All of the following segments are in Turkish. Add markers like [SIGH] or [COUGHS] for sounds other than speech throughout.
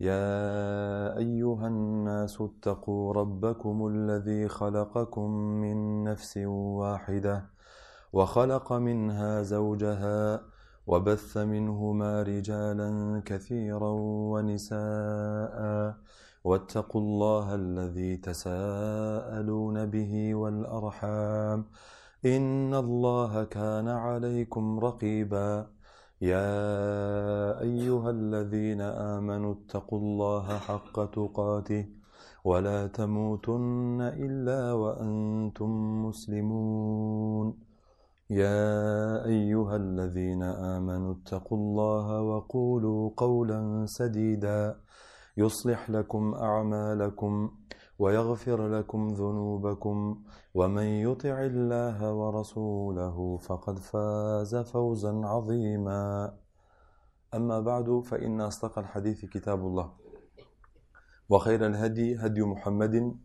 يا أيها الناس اتقوا ربكم الذي خلقكم من نفس واحدة وخلق منها زوجها وبث منهما رجالا كثيرا ونساء واتقوا الله الذي تساءلون به والأرحام إن الله كان عليكم رقيبا يا أيها الذين آمنوا اتقوا الله حق تقاته ولا تموتن إلا وأنتم مسلمون. يا أيها الذين آمنوا اتقوا الله وقولوا قولا سديدا يصلح لكم أعمالكم ويغفر لكم ذنوبكم ومن يطع الله ورسوله فقد فاز فوزا عظيما أما بعد فإن أصدق الحديث كتاب الله وخير الهدي هدي محمد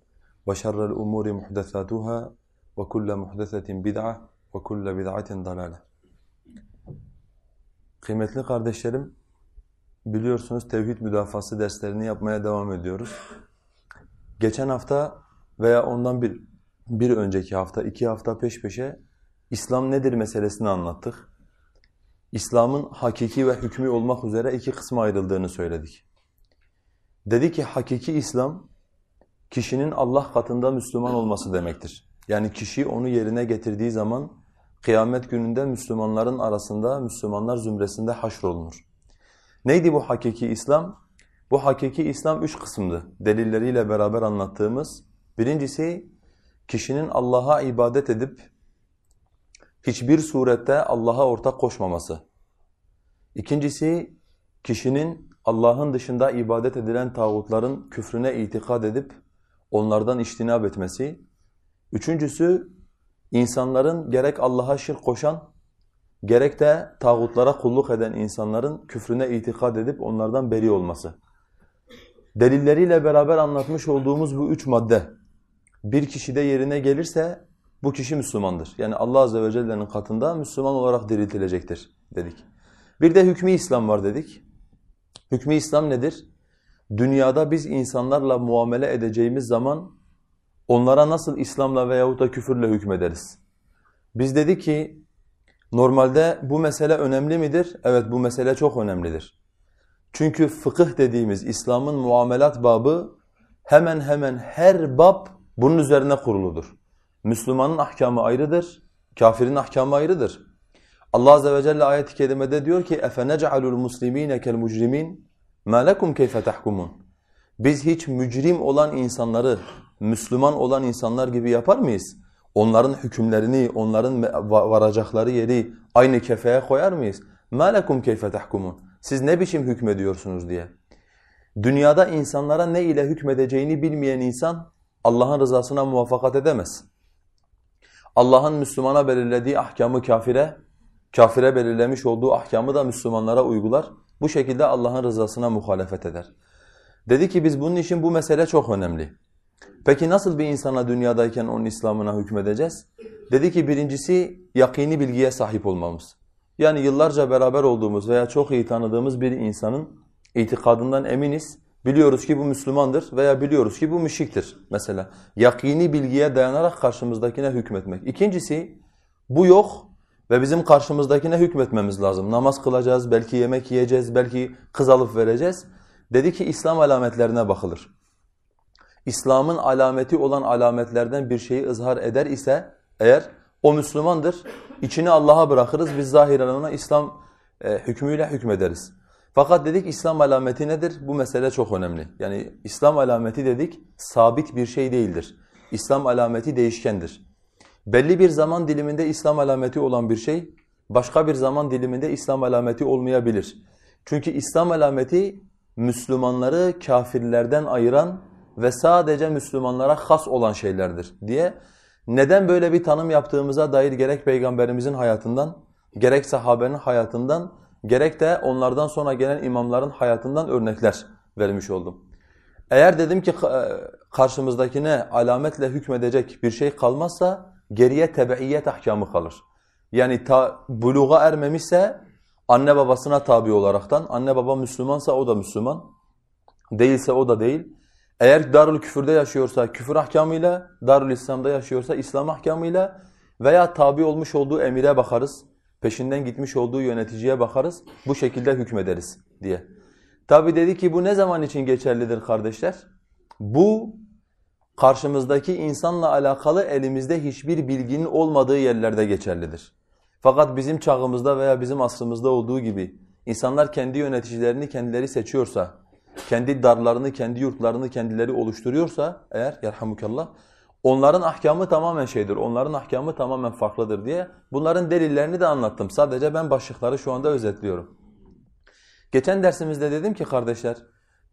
وشر الأمور محدثاتها وكل محدثة بدعة وكل بدعة ضلالة Kıymetli kardeşlerim, biliyorsunuz tevhid müdafası derslerini yapmaya devam ediyoruz. Geçen hafta veya ondan bir, bir önceki hafta, iki hafta peş peşe İslam nedir meselesini anlattık. İslam'ın hakiki ve hükmü olmak üzere iki kısma ayrıldığını söyledik. Dedi ki hakiki İslam, kişinin Allah katında Müslüman olması demektir. Yani kişi onu yerine getirdiği zaman kıyamet gününde Müslümanların arasında, Müslümanlar zümresinde haşrolunur. Neydi bu hakiki İslam? Bu hakiki İslam üç kısımdı. Delilleriyle beraber anlattığımız. Birincisi, kişinin Allah'a ibadet edip hiçbir surette Allah'a ortak koşmaması. İkincisi, kişinin Allah'ın dışında ibadet edilen tağutların küfrüne itikad edip onlardan iştinab etmesi. Üçüncüsü, insanların gerek Allah'a şirk koşan, gerek de tağutlara kulluk eden insanların küfrüne itikad edip onlardan beri olması. Delilleriyle beraber anlatmış olduğumuz bu üç madde bir kişide yerine gelirse bu kişi Müslümandır. Yani Allah Azze ve Celle'nin katında Müslüman olarak diriltilecektir dedik. Bir de hükmü İslam var dedik. Hükmü İslam nedir? Dünyada biz insanlarla muamele edeceğimiz zaman onlara nasıl İslam'la veyahut da küfürle hükmederiz? Biz dedik ki normalde bu mesele önemli midir? Evet bu mesele çok önemlidir. Çünkü fıkıh dediğimiz İslam'ın muamelat babı hemen hemen her bab bunun üzerine kuruludur. Müslümanın ahkamı ayrıdır, kafirin ahkamı ayrıdır. Allah Azze ve Celle ayet-i kerimede diyor ki اَفَنَجْعَلُ الْمُسْلِم۪ينَ كَالْمُجْرِم۪ينَ مَا لَكُمْ كَيْفَ تَحْكُمُونَ Biz hiç mücrim olan insanları, Müslüman olan insanlar gibi yapar mıyız? Onların hükümlerini, onların varacakları yeri aynı kefeye koyar mıyız? مَا لَكُمْ كَيْفَ تَحْكُمُونَ siz ne biçim hükmediyorsunuz diye. Dünyada insanlara ne ile hükmedeceğini bilmeyen insan Allah'ın rızasına muvaffakat edemez. Allah'ın Müslümana belirlediği ahkamı kafire, kafire belirlemiş olduğu ahkamı da Müslümanlara uygular. Bu şekilde Allah'ın rızasına muhalefet eder. Dedi ki biz bunun için bu mesele çok önemli. Peki nasıl bir insana dünyadayken onun İslam'ına hükmedeceğiz? Dedi ki birincisi yakini bilgiye sahip olmamız. Yani yıllarca beraber olduğumuz veya çok iyi tanıdığımız bir insanın itikadından eminiz. Biliyoruz ki bu Müslümandır veya biliyoruz ki bu müşriktir mesela. Yakini bilgiye dayanarak karşımızdakine hükmetmek. İkincisi bu yok ve bizim karşımızdakine hükmetmemiz lazım. Namaz kılacağız, belki yemek yiyeceğiz, belki kız alıp vereceğiz. Dedi ki İslam alametlerine bakılır. İslam'ın alameti olan alametlerden bir şeyi ızhar eder ise eğer o Müslümandır, içini Allah'a bırakırız, biz zahiren ona İslam e, hükmüyle hükmederiz. Fakat dedik İslam alameti nedir? Bu mesele çok önemli. Yani İslam alameti dedik sabit bir şey değildir. İslam alameti değişkendir. Belli bir zaman diliminde İslam alameti olan bir şey başka bir zaman diliminde İslam alameti olmayabilir. Çünkü İslam alameti Müslümanları kafirlerden ayıran ve sadece Müslümanlara has olan şeylerdir diye Neden böyle bir tanım yaptığımıza dair gerek Peygamberimizin hayatından, gerek sahabenin hayatından, gerek de onlardan sonra gelen imamların hayatından örnekler vermiş oldum. Eğer dedim ki karşımızdakine alametle hükmedecek bir şey kalmazsa geriye tebeiyet ahkamı kalır. Yani ta, buluğa ermemişse anne babasına tabi olaraktan, anne baba Müslümansa o da Müslüman, değilse o da değil. Eğer darül küfürde yaşıyorsa küfür ahkamıyla, darül İslam'da yaşıyorsa İslam ahkamıyla veya tabi olmuş olduğu emire bakarız, peşinden gitmiş olduğu yöneticiye bakarız, bu şekilde hükmederiz diye. Tabi dedi ki bu ne zaman için geçerlidir kardeşler? Bu karşımızdaki insanla alakalı elimizde hiçbir bilginin olmadığı yerlerde geçerlidir. Fakat bizim çağımızda veya bizim asrımızda olduğu gibi insanlar kendi yöneticilerini kendileri seçiyorsa, kendi darlarını, kendi yurtlarını kendileri oluşturuyorsa eğer yerhamukallah onların ahkamı tamamen şeydir. Onların ahkamı tamamen farklıdır diye bunların delillerini de anlattım. Sadece ben başlıkları şu anda özetliyorum. Geçen dersimizde dedim ki kardeşler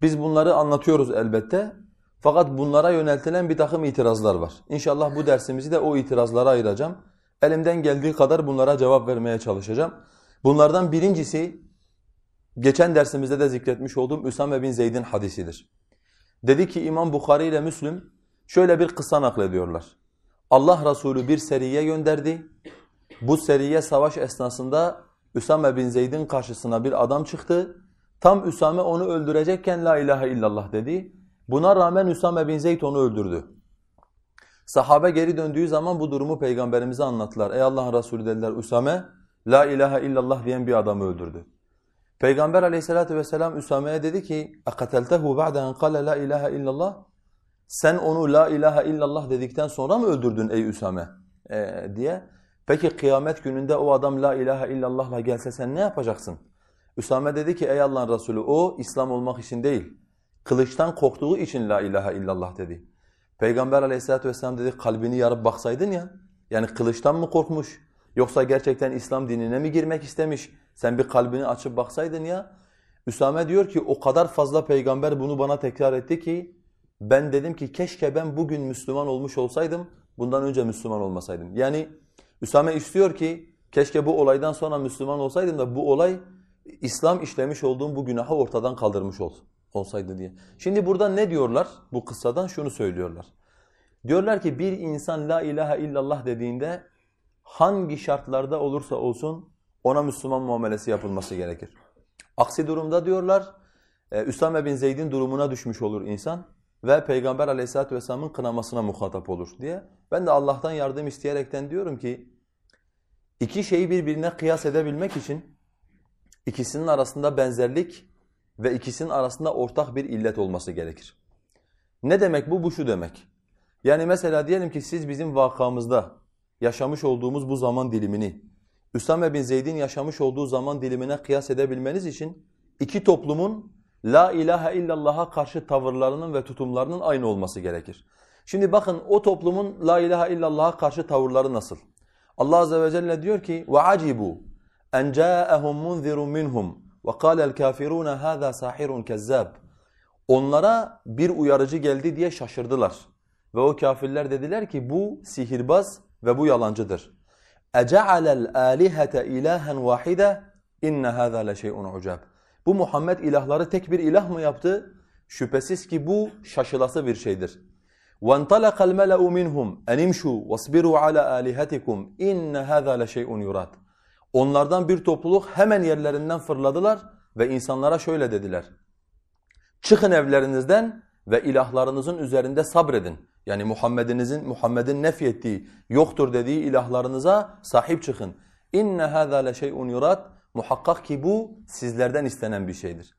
biz bunları anlatıyoruz elbette. Fakat bunlara yöneltilen bir takım itirazlar var. İnşallah bu dersimizi de o itirazlara ayıracağım. Elimden geldiği kadar bunlara cevap vermeye çalışacağım. Bunlardan birincisi geçen dersimizde de zikretmiş olduğum Üsame bin Zeyd'in hadisidir. Dedi ki İmam Bukhari ile Müslüm şöyle bir kısa naklediyorlar. Allah Resulü bir seriye gönderdi. Bu seriye savaş esnasında Üsame bin Zeyd'in karşısına bir adam çıktı. Tam Üsame onu öldürecekken la ilahe illallah dedi. Buna rağmen Üsame bin Zeyd onu öldürdü. Sahabe geri döndüğü zaman bu durumu peygamberimize anlattılar. Ey Allah'ın Resulü dediler Üsame la ilahe illallah diyen bir adamı öldürdü. Peygamber aleyhissalatu vesselam Üsame'ye dedi ki اَقَتَلْتَهُ بَعْدَ اَنْ قَالَ la ilahe illallah Sen onu la ilahe illallah dedikten sonra mı öldürdün ey Üsame ee, diye. Peki kıyamet gününde o adam la ilahe illallahla gelse sen ne yapacaksın? Üsame dedi ki ey Allah'ın Resulü o İslam olmak için değil. Kılıçtan korktuğu için la ilahe illallah dedi. Peygamber aleyhissalatu vesselam dedi kalbini yarıp baksaydın ya. Yani kılıçtan mı korkmuş? Yoksa gerçekten İslam dinine mi girmek istemiş? Sen bir kalbini açıp baksaydın ya. Üsame diyor ki o kadar fazla peygamber bunu bana tekrar etti ki ben dedim ki keşke ben bugün Müslüman olmuş olsaydım bundan önce Müslüman olmasaydım. Yani Üsame istiyor ki keşke bu olaydan sonra Müslüman olsaydım da bu olay İslam işlemiş olduğum bu günahı ortadan kaldırmış ol, olsaydı diye. Şimdi burada ne diyorlar? Bu kıssadan şunu söylüyorlar. Diyorlar ki bir insan la ilahe illallah dediğinde hangi şartlarda olursa olsun ona Müslüman muamelesi yapılması gerekir. Aksi durumda diyorlar e, Üsame bin Zeyd'in durumuna düşmüş olur insan ve Peygamber aleyhissalatu vesselamın kınamasına muhatap olur diye. Ben de Allah'tan yardım isteyerekten diyorum ki iki şeyi birbirine kıyas edebilmek için ikisinin arasında benzerlik ve ikisinin arasında ortak bir illet olması gerekir. Ne demek bu? Bu şu demek. Yani mesela diyelim ki siz bizim vakamızda yaşamış olduğumuz bu zaman dilimini Üsame bin Zeyd'in yaşamış olduğu zaman dilimine kıyas edebilmeniz için iki toplumun La ilahe illallah'a karşı tavırlarının ve tutumlarının aynı olması gerekir. Şimdi bakın o toplumun La ilahe illallah'a karşı tavırları nasıl? Allah azze ve celle diyor ki وَعَجِبُوا اَنْ جَاءَهُمْ مُنْذِرٌ مِّنْهُمْ وَقَالَ الْكَافِرُونَ هَذَا سَاحِرٌ كَذَّابٌ Onlara bir uyarıcı geldi diye şaşırdılar. Ve o kafirler dediler ki bu sihirbaz ve bu yalancıdır. اَجَعَلَ الْآلِهَةَ اِلَٰهًا وَاحِدًا اِنَّ هَذَا لَشَيْءٌ عُجَابٌ Bu Muhammed ilahları tek bir ilah mı yaptı? Şüphesiz ki bu şaşılası bir şeydir. وَانْطَلَقَ الْمَلَأُ مِنْهُمْ اَنِمْشُوا وَاصْبِرُوا عَلَى آلِهَتِكُمْ اِنَّ هَذَا لَشَيْءٌ يُرَادٌ Onlardan bir topluluk hemen yerlerinden fırladılar ve insanlara şöyle dediler. Çıkın evlerinizden ve ilahlarınızın üzerinde sabredin. Yani Muhammed'inizin Muhammed'in nefyettiği, yoktur dediği ilahlarınıza sahip çıkın. İnne hâzâ leşey'un yurad. Muhakkak ki bu sizlerden istenen bir şeydir.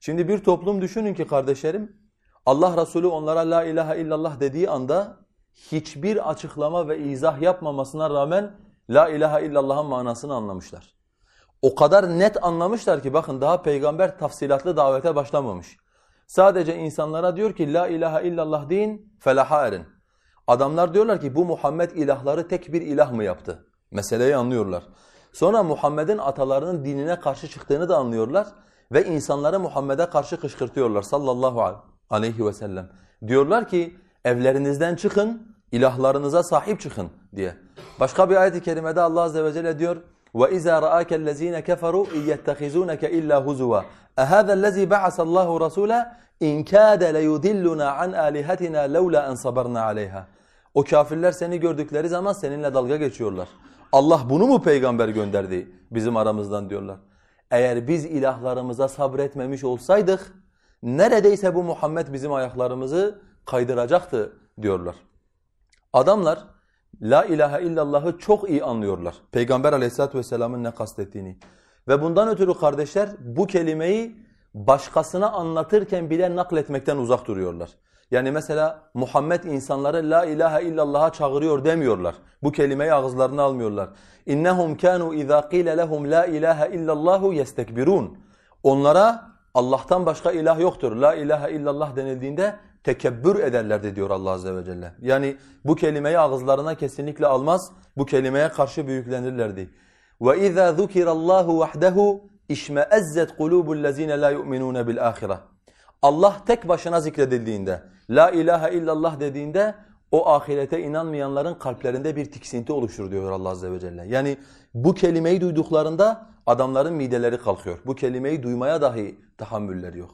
Şimdi bir toplum düşünün ki kardeşlerim, Allah Resulü onlara la ilahe illallah dediği anda hiçbir açıklama ve izah yapmamasına rağmen la ilahe illallah'ın manasını anlamışlar. O kadar net anlamışlar ki bakın daha peygamber tafsilatlı davete başlamamış. Sadece insanlara diyor ki la ilahe illallah deyin felaha erin. Adamlar diyorlar ki bu Muhammed ilahları tek bir ilah mı yaptı? Meseleyi anlıyorlar. Sonra Muhammed'in atalarının dinine karşı çıktığını da anlıyorlar ve insanları Muhammed'e karşı kışkırtıyorlar sallallahu aleyhi ve sellem. Diyorlar ki evlerinizden çıkın İlahlarınıza sahip çıkın diye. Başka bir ayet-i kerimede Allah azze ve celle diyor: وَإِذَا رَآكَ الَّذ۪ينَ كَفَرُوا اِنْ يَتَّخِذُونَكَ اِلَّا هُزُوًا اَهَذَا الَّذ۪ي بَعَثَ اللّٰهُ رَسُولًا اِنْ كَادَ لَيُدِلُّنَا عَنْ آلِهَتِنَا لَوْلَا اَنْ صَبَرْنَا عَلَيْهَا O kafirler seni gördükleri zaman seninle dalga geçiyorlar. Allah bunu mu peygamber gönderdi bizim aramızdan diyorlar. Eğer biz ilahlarımıza sabretmemiş olsaydık neredeyse bu Muhammed bizim ayaklarımızı kaydıracaktı diyorlar. Adamlar La ilahe illallah'ı çok iyi anlıyorlar. Peygamber aleyhissalatu vesselamın ne kastettiğini. Ve bundan ötürü kardeşler bu kelimeyi başkasına anlatırken bile nakletmekten uzak duruyorlar. Yani mesela Muhammed insanları la ilahe illallah'a çağırıyor demiyorlar. Bu kelimeyi ağızlarına almıyorlar. İnnehum kanu iza qila lehum la ilahe illallahu yestekbirun. Onlara Allah'tan başka ilah yoktur. La ilahe illallah denildiğinde tekebbür ederlerdi diyor Allah azze ve celle. Yani bu kelimeyi ağızlarına kesinlikle almaz. Bu kelimeye karşı büyüklenirlerdi. Ve iza zukirallahu vahdehu işmeezzet kulubul-lezine la yu'minun bil ahire. Allah tek başına zikredildiğinde, la ilahe illallah dediğinde o ahirete inanmayanların kalplerinde bir tiksinti oluşur diyor Allah azze ve celle. Yani bu kelimeyi duyduklarında adamların mideleri kalkıyor. Bu kelimeyi duymaya dahi tahammülleri yok.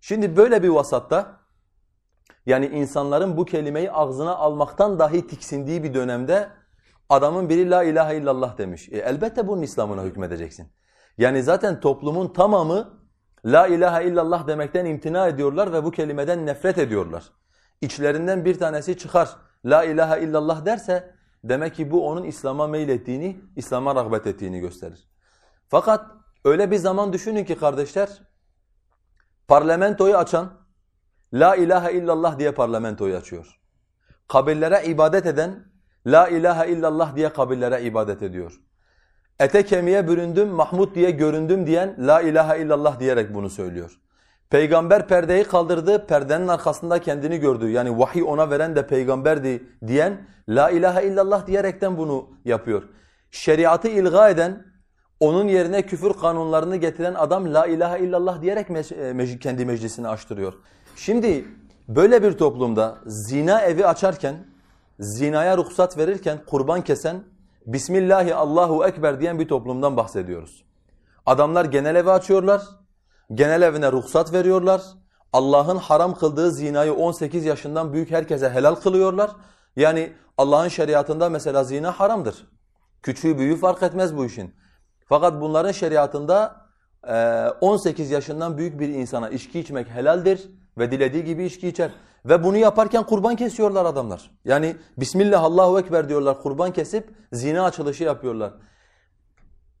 Şimdi böyle bir vasatta yani insanların bu kelimeyi ağzına almaktan dahi tiksindiği bir dönemde adamın biri la ilahe illallah demiş. E elbette bunun İslam'ına hükmedeceksin. Yani zaten toplumun tamamı la ilahe illallah demekten imtina ediyorlar ve bu kelimeden nefret ediyorlar. İçlerinden bir tanesi çıkar la ilahe illallah derse demek ki bu onun İslam'a meylettiğini, İslam'a rağbet ettiğini gösterir. Fakat öyle bir zaman düşünün ki kardeşler parlamentoyu açan La ilahe illallah diye parlamentoyu açıyor. Kabirlere ibadet eden La ilahe illallah diye kabirlere ibadet ediyor. Ete kemiğe büründüm, Mahmud diye göründüm diyen La ilahe illallah diyerek bunu söylüyor. Peygamber perdeyi kaldırdı, perdenin arkasında kendini gördü. Yani vahiy ona veren de peygamberdi diyen La ilahe illallah diyerekten bunu yapıyor. Şeriatı ilga eden, onun yerine küfür kanunlarını getiren adam La ilahe illallah diyerek me kendi meclisini açtırıyor. Şimdi böyle bir toplumda zina evi açarken, zinaya ruhsat verirken kurban kesen, Bismillahi Allahu Ekber diyen bir toplumdan bahsediyoruz. Adamlar genel evi açıyorlar, genel evine ruhsat veriyorlar, Allah'ın haram kıldığı zinayı 18 yaşından büyük herkese helal kılıyorlar. Yani Allah'ın şeriatında mesela zina haramdır. Küçüğü büyüğü fark etmez bu işin. Fakat bunların şeriatında 18 yaşından büyük bir insana içki içmek helaldir ve dilediği gibi içki içer. Ve bunu yaparken kurban kesiyorlar adamlar. Yani Bismillah Allahu Ekber diyorlar kurban kesip zina açılışı yapıyorlar.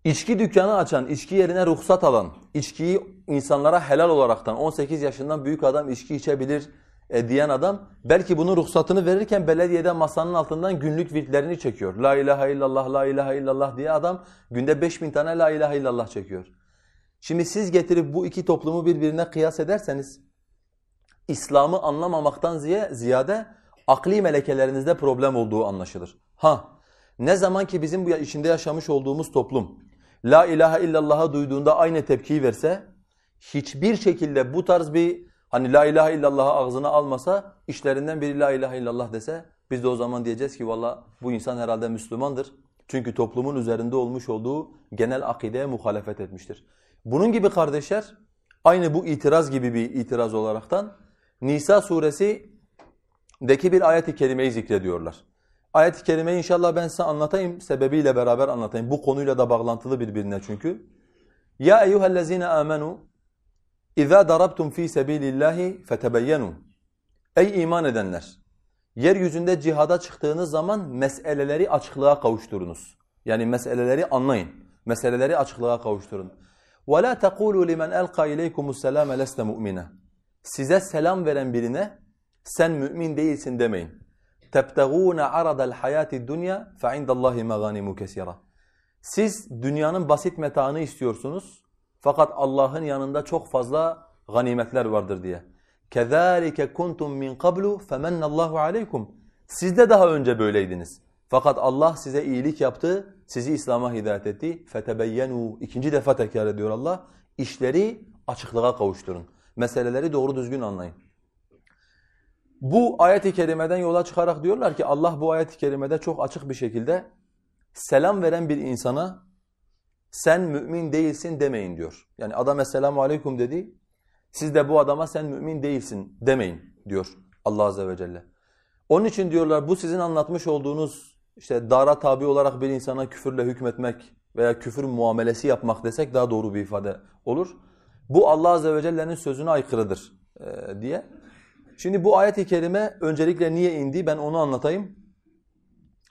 İçki dükkanı açan, içki yerine ruhsat alan, içkiyi insanlara helal olaraktan 18 yaşından büyük adam içki içebilir e, diyen adam belki bunun ruhsatını verirken belediyede masanın altından günlük virtlerini çekiyor. La ilahe illallah, la ilahe illallah diye adam günde 5000 tane la ilahe illallah çekiyor. Şimdi siz getirip bu iki toplumu birbirine kıyas ederseniz İslam'ı anlamamaktan ziyade akli melekelerinizde problem olduğu anlaşılır. Ha, ne zaman ki bizim bu içinde yaşamış olduğumuz toplum La ilahe illallah'a duyduğunda aynı tepkiyi verse, hiçbir şekilde bu tarz bir hani La ilahe illallah'ı ağzına almasa, işlerinden biri La ilahe illallah dese, biz de o zaman diyeceğiz ki valla bu insan herhalde Müslümandır. Çünkü toplumun üzerinde olmuş olduğu genel akideye muhalefet etmiştir. Bunun gibi kardeşler, aynı bu itiraz gibi bir itiraz olaraktan Nisa suresindeki bir ayet-i kerimeyi zikrediyorlar. Ayet-i kerimeyi inşallah ben size anlatayım, sebebiyle beraber anlatayım. Bu konuyla da bağlantılı birbirine çünkü. Ya eyyuhellezine amenu İza darabtum fi sabilillahi fetebeyyenu. Ey iman edenler! Yeryüzünde cihada çıktığınız zaman meseleleri açıklığa kavuşturunuz. Yani meseleleri anlayın. Meseleleri açıklığa kavuşturun. وَلَا تَقُولُوا لِمَنْ أَلْقَى إِلَيْكُمُ السَّلَامَ لَسْتَ مُؤْمِنًا size selam veren birine sen mümin değilsin demeyin. تَبْتَغُونَ عَرَضَ الْحَيَاةِ الدُّنْيَا فَعِنْدَ اللّٰهِ مَغَانِمُ كَسِيرًا Siz dünyanın basit metaını istiyorsunuz fakat Allah'ın yanında çok fazla ganimetler vardır diye. كَذَٰلِكَ كُنْتُمْ مِنْ قَبْلُ فَمَنَّ اللّٰهُ عَلَيْكُمْ Siz de daha önce böyleydiniz. Fakat Allah size iyilik yaptı, sizi İslam'a hidayet etti. فَتَبَيَّنُوا İkinci defa tekrar ediyor Allah. İşleri açıklığa kavuşturun. Meseleleri doğru düzgün anlayın. Bu ayet-i kerimeden yola çıkarak diyorlar ki Allah bu ayet-i kerimede çok açık bir şekilde selam veren bir insana sen mümin değilsin demeyin diyor. Yani adam esselamu aleyküm dedi. Siz de bu adama sen mümin değilsin demeyin diyor Allah azze ve celle. Onun için diyorlar bu sizin anlatmış olduğunuz işte dara tabi olarak bir insana küfürle hükmetmek veya küfür muamelesi yapmak desek daha doğru bir ifade olur. Bu Allah azze ve celle'nin sözüne aykırıdır e, diye. Şimdi bu ayet-i kerime öncelikle niye indi ben onu anlatayım.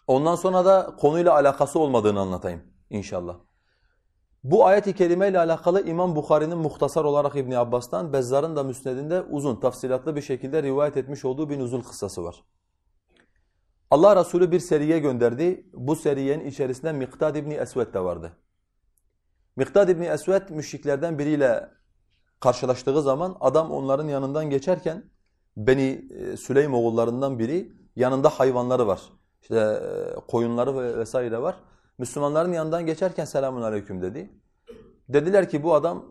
Ondan sonra da konuyla alakası olmadığını anlatayım inşallah. Bu ayet-i kerime ile alakalı İmam Bukhari'nin muhtasar olarak İbn Abbas'tan, Bezzar'ın da müsnedinde uzun, tafsilatlı bir şekilde rivayet etmiş olduğu bir nuzul kıssası var. Allah Resulü bir seriye gönderdi. Bu seriyenin içerisinde Miktad İbni Esved de vardı. Miktad İbni Esved müşriklerden biriyle karşılaştığı zaman adam onların yanından geçerken Beni e, Süleym oğullarından biri yanında hayvanları var. İşte e, koyunları ve vesaire var. Müslümanların yanından geçerken selamun aleyküm dedi. Dediler ki bu adam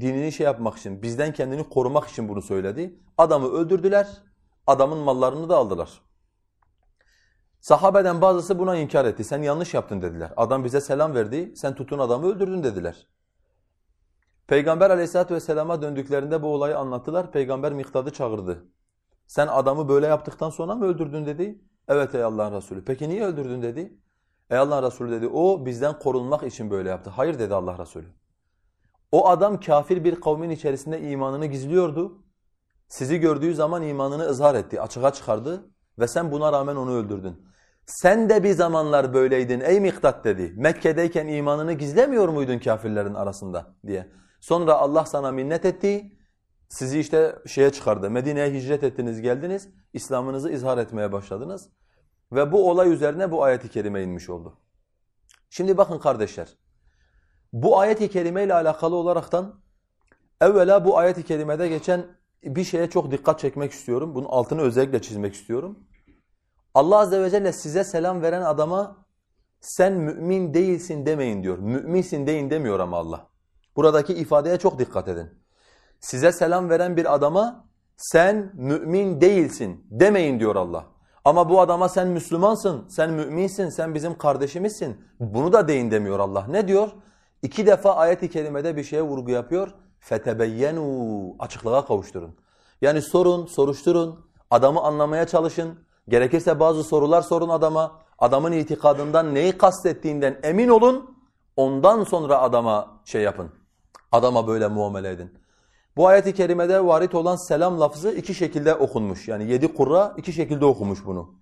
dinini şey yapmak için, bizden kendini korumak için bunu söyledi. Adamı öldürdüler, adamın mallarını da aldılar. Sahabeden bazısı buna inkar etti. Sen yanlış yaptın dediler. Adam bize selam verdi, sen tutun adamı öldürdün dediler. Peygamber aleyhissalatü vesselama döndüklerinde bu olayı anlattılar. Peygamber Miktad'ı çağırdı. Sen adamı böyle yaptıktan sonra mı öldürdün dedi. Evet ey Allah'ın Resulü. Peki niye öldürdün dedi. Ey Allah'ın Resulü dedi. O bizden korunmak için böyle yaptı. Hayır dedi Allah Resulü. O adam kafir bir kavmin içerisinde imanını gizliyordu. Sizi gördüğü zaman imanını ızhar etti, açığa çıkardı ve sen buna rağmen onu öldürdün. Sen de bir zamanlar böyleydin ey Miktat dedi. Mekke'deyken imanını gizlemiyor muydun kafirlerin arasında diye. Sonra Allah sana minnet etti. Sizi işte şeye çıkardı. Medine'ye hicret ettiniz, geldiniz. İslam'ınızı izhar etmeye başladınız. Ve bu olay üzerine bu ayet-i kerime inmiş oldu. Şimdi bakın kardeşler. Bu ayet-i kerime ile alakalı olaraktan evvela bu ayet-i kerimede geçen bir şeye çok dikkat çekmek istiyorum. Bunun altını özellikle çizmek istiyorum. Allah azze ve celle size selam veren adama sen mümin değilsin demeyin diyor. Müminsin deyin demiyor ama Allah. Buradaki ifadeye çok dikkat edin. Size selam veren bir adama sen mümin değilsin demeyin diyor Allah. Ama bu adama sen Müslümansın, sen müminsin, sen bizim kardeşimizsin. Bunu da deyin demiyor Allah. Ne diyor? İki defa ayet-i kerimede bir şeye vurgu yapıyor. فَتَبَيَّنُوا Açıklığa kavuşturun. Yani sorun, soruşturun, adamı anlamaya çalışın. Gerekirse bazı sorular sorun adama. Adamın itikadından neyi kastettiğinden emin olun. Ondan sonra adama şey yapın. Adama böyle muamele edin. Bu ayet-i kerimede varit olan selam lafzı iki şekilde okunmuş. Yani yedi kurra iki şekilde okumuş bunu.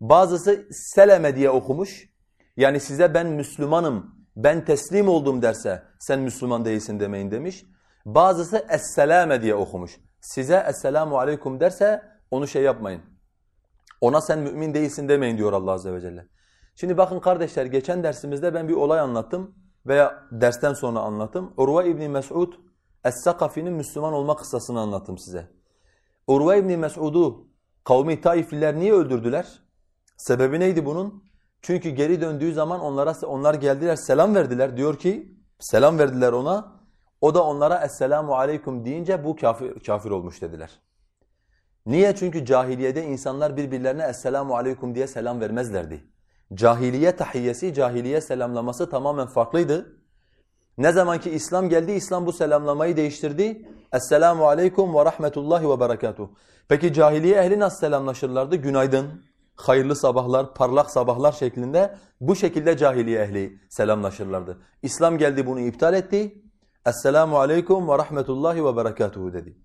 Bazısı seleme diye okumuş. Yani size ben Müslümanım, ben teslim oldum derse sen Müslüman değilsin demeyin demiş. Bazısı esselame diye okumuş. Size esselamu aleyküm derse onu şey yapmayın. Ona sen mümin değilsin demeyin diyor Allah azze ve celle. Şimdi bakın kardeşler geçen dersimizde ben bir olay anlattım veya dersten sonra anlattım. Urva İbni Mes'ud Es-Sakafi'nin Müslüman olma kıssasını anlattım size. Urve İbni Mes'ud'u kavmi Taifliler niye öldürdüler? Sebebi neydi bunun? Çünkü geri döndüğü zaman onlara onlar geldiler selam verdiler. Diyor ki selam verdiler ona. O da onlara esselamu aleyküm deyince bu kafir, kafir olmuş dediler. Niye? Çünkü cahiliyede insanlar birbirlerine esselamu aleyküm diye selam vermezlerdi. Cahiliye tahiyyesi, cahiliye selamlaması tamamen farklıydı. Ne zaman ki İslam geldi, İslam bu selamlamayı değiştirdi. Esselamu aleyküm ve rahmetullahi ve berekatuhu. Peki cahiliye ehli nasıl selamlaşırlardı? Günaydın, hayırlı sabahlar, parlak sabahlar şeklinde bu şekilde cahiliye ehli selamlaşırlardı. İslam geldi bunu iptal etti. Esselamu aleyküm ve rahmetullahi ve berekatuhu dedi.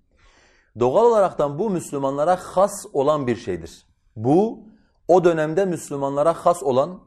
Doğal olaraktan bu Müslümanlara has olan bir şeydir. Bu o dönemde Müslümanlara has olan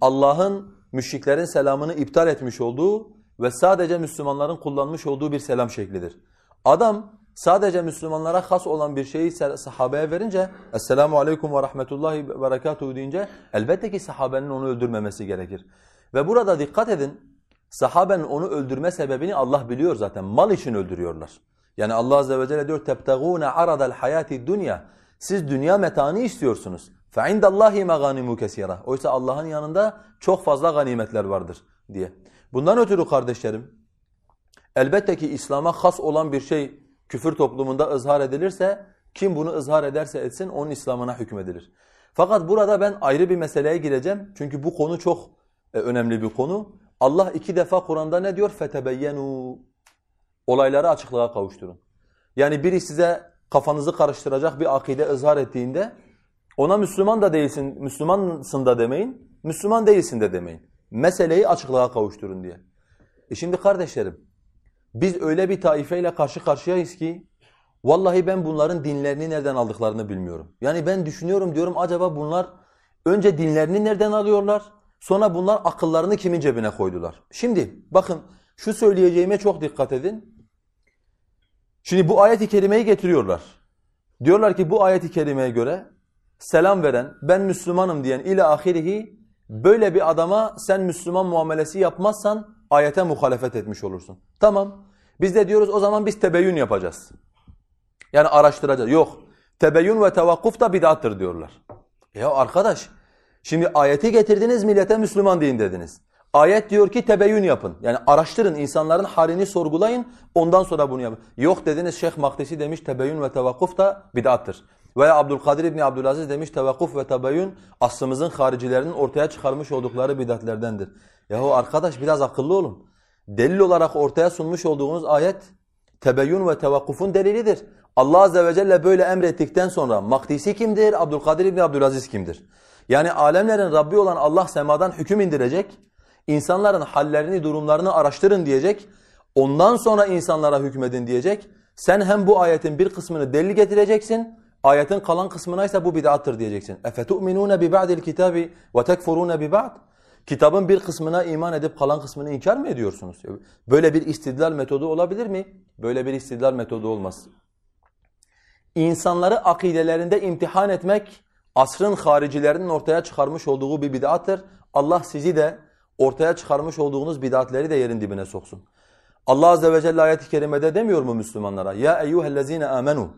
Allah'ın müşriklerin selamını iptal etmiş olduğu ve sadece Müslümanların kullanmış olduğu bir selam şeklidir. Adam sadece Müslümanlara has olan bir şeyi sahabeye verince Esselamu Aleyküm ve Rahmetullahi ve Berekatuhu deyince elbette ki sahabenin onu öldürmemesi gerekir. Ve burada dikkat edin sahabenin onu öldürme sebebini Allah biliyor zaten. Mal için öldürüyorlar. Yani Allah Azze ve Celle diyor تَبْتَغُونَ عَرَضَ الْحَيَاتِ dünya. Siz dünya metaını istiyorsunuz. فَعِنْدَ اللّٰهِ مَغَانِمُ كَسِيرًا Oysa Allah'ın yanında çok fazla ganimetler vardır diye. Bundan ötürü kardeşlerim, elbette ki İslam'a has olan bir şey küfür toplumunda ızhar edilirse Kim bunu ızhar ederse etsin onun İslam'ına hükmedilir. Fakat burada ben ayrı bir meseleye gireceğim. Çünkü bu konu çok e, önemli bir konu. Allah iki defa Kur'an'da ne diyor? فَتَبَيَّنُوا Olayları açıklığa kavuşturun. Yani biri size kafanızı karıştıracak bir akide ızhar ettiğinde ona Müslüman da değilsin, Müslümansın da demeyin, Müslüman değilsin de demeyin. Meseleyi açıklığa kavuşturun diye. E şimdi kardeşlerim, biz öyle bir taifeyle karşı karşıyayız ki vallahi ben bunların dinlerini nereden aldıklarını bilmiyorum. Yani ben düşünüyorum diyorum acaba bunlar önce dinlerini nereden alıyorlar? Sonra bunlar akıllarını kimin cebine koydular? Şimdi bakın şu söyleyeceğime çok dikkat edin. Şimdi bu ayet-i kerimeyi getiriyorlar. Diyorlar ki bu ayet-i kerimeye göre selam veren, ben Müslümanım diyen ile ahirihi böyle bir adama sen Müslüman muamelesi yapmazsan ayete muhalefet etmiş olursun. Tamam. Biz de diyoruz o zaman biz tebeyyün yapacağız. Yani araştıracağız. Yok. Tebeyyün ve tevakkuf da bid'attır diyorlar. Ya arkadaş şimdi ayeti getirdiniz millete Müslüman deyin dediniz. Ayet diyor ki tebeyyün yapın. Yani araştırın, insanların halini sorgulayın, ondan sonra bunu yapın. Yok dediniz Şeyh Mahdisi demiş tebeyyün ve tevakkuf da bid'attır. Veya Abdülkadir İbni Abdülaziz demiş tevakkuf ve tebeyyün aslımızın haricilerinin ortaya çıkarmış oldukları bid'atlerdendir. Yahu arkadaş biraz akıllı olun. Delil olarak ortaya sunmuş olduğunuz ayet tebeyyün ve tevakkufun delilidir. Allah Azze ve Celle böyle emrettikten sonra Mahdisi kimdir, Abdülkadir İbni Abdülaziz kimdir? Yani alemlerin Rabbi olan Allah semadan hüküm indirecek, insanların hallerini, durumlarını araştırın diyecek, ondan sonra insanlara hükmedin diyecek. Sen hem bu ayetin bir kısmını delil getireceksin, ayetin kalan kısmına ise bu bid'attır diyeceksin. اَفَتُؤْمِنُونَ بِبَعْدِ الْكِتَابِ وَتَكْفُرُونَ بِبَعْدِ Kitabın bir kısmına iman edip kalan kısmını inkar mı ediyorsunuz? Böyle bir istidlal metodu olabilir mi? Böyle bir istidlal metodu olmaz. İnsanları akidelerinde imtihan etmek asrın haricilerinin ortaya çıkarmış olduğu bir bid'attır. Allah sizi de ortaya çıkarmış olduğunuz bid'atleri de yerin dibine soksun. Allah azze ve celle ayet-i kerimede demiyor mu Müslümanlara? Ya eyyuhellezine amenu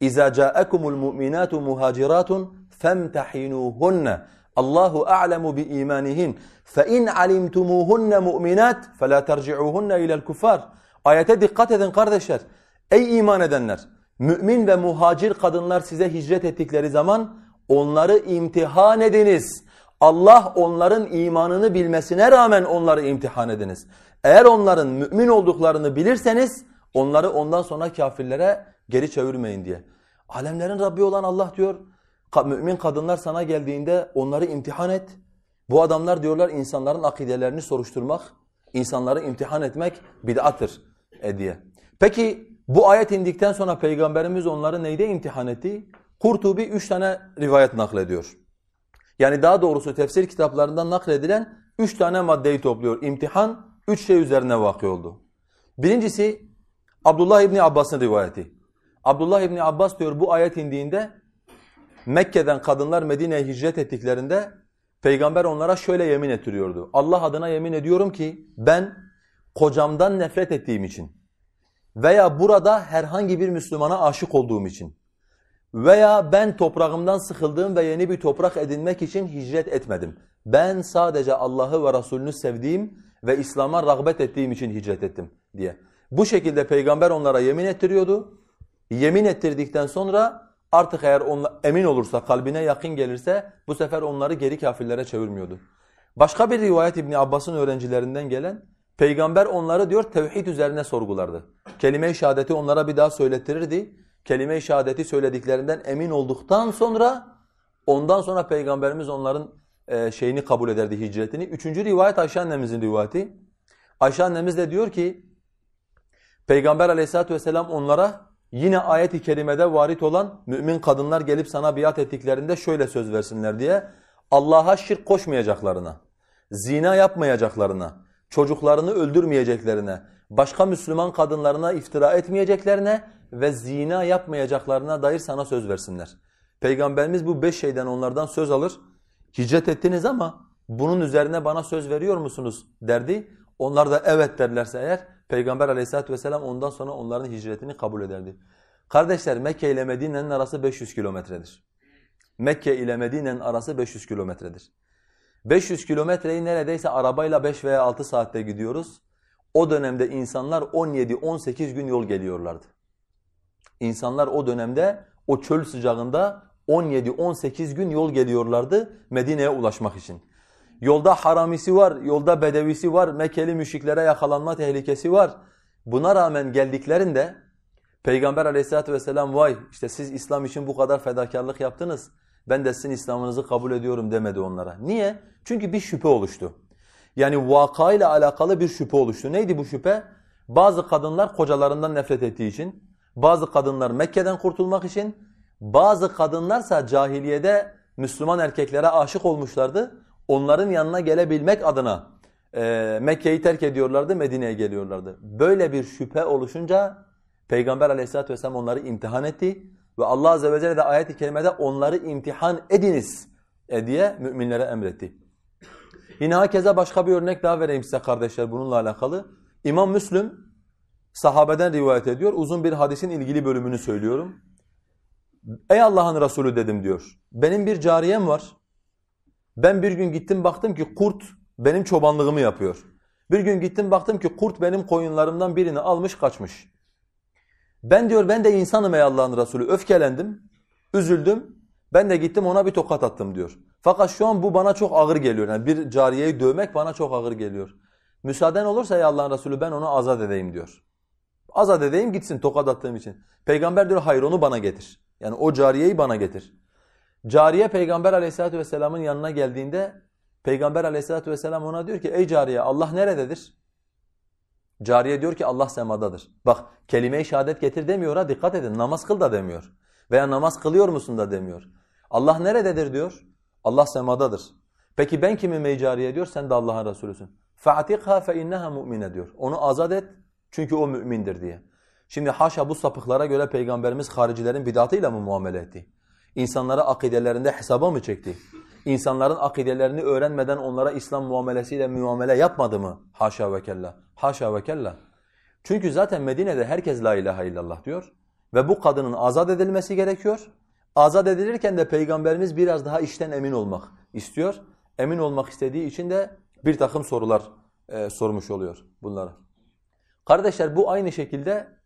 Mu'minatu muhaciratun femtahinuhunna Allahu a'lemu bi imanihin fe in alimtumuhunna mu'minat fela terci'uhunna ila'l kuffar. Ayete dikkat edin kardeşler. Ey iman edenler, mümin ve muhacir kadınlar size hicret ettikleri zaman onları imtihan ediniz. Allah onların imanını bilmesine rağmen onları imtihan ediniz. Eğer onların mümin olduklarını bilirseniz onları ondan sonra kafirlere geri çevirmeyin diye. Alemlerin Rabbi olan Allah diyor, mümin kadınlar sana geldiğinde onları imtihan et. Bu adamlar diyorlar insanların akidelerini soruşturmak, insanları imtihan etmek bid'attır e diye. Peki bu ayet indikten sonra Peygamberimiz onları neyde imtihan etti? Kurtubi üç tane rivayet naklediyor. Yani daha doğrusu tefsir kitaplarından nakledilen üç tane maddeyi topluyor. İmtihan üç şey üzerine vakı oldu. Birincisi Abdullah İbni Abbas'ın rivayeti. Abdullah İbni Abbas diyor bu ayet indiğinde Mekke'den kadınlar Medine'ye hicret ettiklerinde Peygamber onlara şöyle yemin ettiriyordu. Allah adına yemin ediyorum ki ben kocamdan nefret ettiğim için veya burada herhangi bir Müslümana aşık olduğum için veya ben toprağımdan sıkıldığım ve yeni bir toprak edinmek için hicret etmedim. Ben sadece Allah'ı ve Resulünü sevdiğim ve İslam'a rağbet ettiğim için hicret ettim diye. Bu şekilde peygamber onlara yemin ettiriyordu. Yemin ettirdikten sonra artık eğer onlar, emin olursa, kalbine yakın gelirse bu sefer onları geri kafirlere çevirmiyordu. Başka bir rivayet İbn Abbas'ın öğrencilerinden gelen peygamber onları diyor tevhid üzerine sorgulardı. Kelime-i şehadeti onlara bir daha söylettirirdi. Kelime-i şehadeti söylediklerinden emin olduktan sonra ondan sonra peygamberimiz onların e, şeyini kabul ederdi hicretini. Üçüncü rivayet Ayşe annemizin rivayeti. Ayşe annemiz de diyor ki Peygamber aleyhissalatu vesselam onlara yine ayet-i kerimede varit olan mümin kadınlar gelip sana biat ettiklerinde şöyle söz versinler diye Allah'a şirk koşmayacaklarına, zina yapmayacaklarına, çocuklarını öldürmeyeceklerine, başka Müslüman kadınlarına iftira etmeyeceklerine ve zina yapmayacaklarına dair sana söz versinler. Peygamberimiz bu beş şeyden onlardan söz alır. Hicret ettiniz ama bunun üzerine bana söz veriyor musunuz derdi. Onlar da evet derlerse eğer Peygamber aleyhissalatu vesselam ondan sonra onların hicretini kabul ederdi. Kardeşler Mekke ile Medine'nin arası 500 kilometredir. Mekke ile Medine'nin arası 500 kilometredir. 500 kilometreyi neredeyse arabayla 5 veya 6 saatte gidiyoruz. O dönemde insanlar 17-18 gün yol geliyorlardı. İnsanlar o dönemde o çöl sıcağında 17-18 gün yol geliyorlardı Medine'ye ulaşmak için. Yolda haramisi var, yolda bedevisi var, Mekkeli müşriklere yakalanma tehlikesi var. Buna rağmen geldiklerinde Peygamber aleyhissalatu vesselam vay işte siz İslam için bu kadar fedakarlık yaptınız. Ben de sizin İslam'ınızı kabul ediyorum demedi onlara. Niye? Çünkü bir şüphe oluştu. Yani vakayla alakalı bir şüphe oluştu. Neydi bu şüphe? Bazı kadınlar kocalarından nefret ettiği için, bazı kadınlar Mekke'den kurtulmak için, bazı kadınlarsa cahiliyede Müslüman erkeklere aşık olmuşlardı. Onların yanına gelebilmek adına e, Mekke'yi terk ediyorlardı, Medine'ye geliyorlardı. Böyle bir şüphe oluşunca Peygamber aleyhissalatu vesselam onları imtihan etti ve Allah azze ve celle de ayet-i kerimede onları imtihan ediniz e, diye müminlere emretti. Yine hakeza başka bir örnek daha vereyim size kardeşler bununla alakalı. İmam Müslüm sahabeden rivayet ediyor. Uzun bir hadisin ilgili bölümünü söylüyorum. Ey Allah'ın Resulü dedim diyor. Benim bir cariyem var. Ben bir gün gittim baktım ki kurt benim çobanlığımı yapıyor. Bir gün gittim baktım ki kurt benim koyunlarımdan birini almış kaçmış. Ben diyor ben de insanım ey Allah'ın Resulü. Öfkelendim, üzüldüm. Ben de gittim ona bir tokat attım diyor. Fakat şu an bu bana çok ağır geliyor. Yani bir cariyeyi dövmek bana çok ağır geliyor. Müsaaden olursa ey Allah'ın Resulü ben onu azat edeyim diyor. Azat edeyim gitsin tokat attığım için. Peygamber diyor hayır onu bana getir. Yani o cariyeyi bana getir. Cariye Peygamber aleyhissalatu vesselamın yanına geldiğinde Peygamber aleyhissalatu vesselam ona diyor ki ey cariye Allah nerededir? Cariye diyor ki Allah semadadır. Bak kelime-i şehadet getir demiyor ha dikkat edin namaz kıl da demiyor. Veya namaz kılıyor musun da demiyor. Allah nerededir diyor. Allah semadadır. Peki ben kimim ey cariye diyor sen de Allah'ın Resulüsün. فَاَعْتِقْهَا فَاِنَّهَا مُؤْمِنَ diyor. Onu azat et çünkü o mümindir diye. Şimdi haşa bu sapıklara göre Peygamberimiz haricilerin bidatıyla mı muamele etti? İnsanlara akidelerinde hesaba mı çekti? İnsanların akidelerini öğrenmeden onlara İslam muamelesiyle muamele yapmadı mı? Haşa ve kella. Haşa ve kella. Çünkü zaten Medine'de herkes la ilahe illallah diyor. Ve bu kadının azat edilmesi gerekiyor. Azat edilirken de Peygamberimiz biraz daha işten emin olmak istiyor. Emin olmak istediği için de bir takım sorular e, sormuş oluyor bunlara. Kardeşler bu aynı şekilde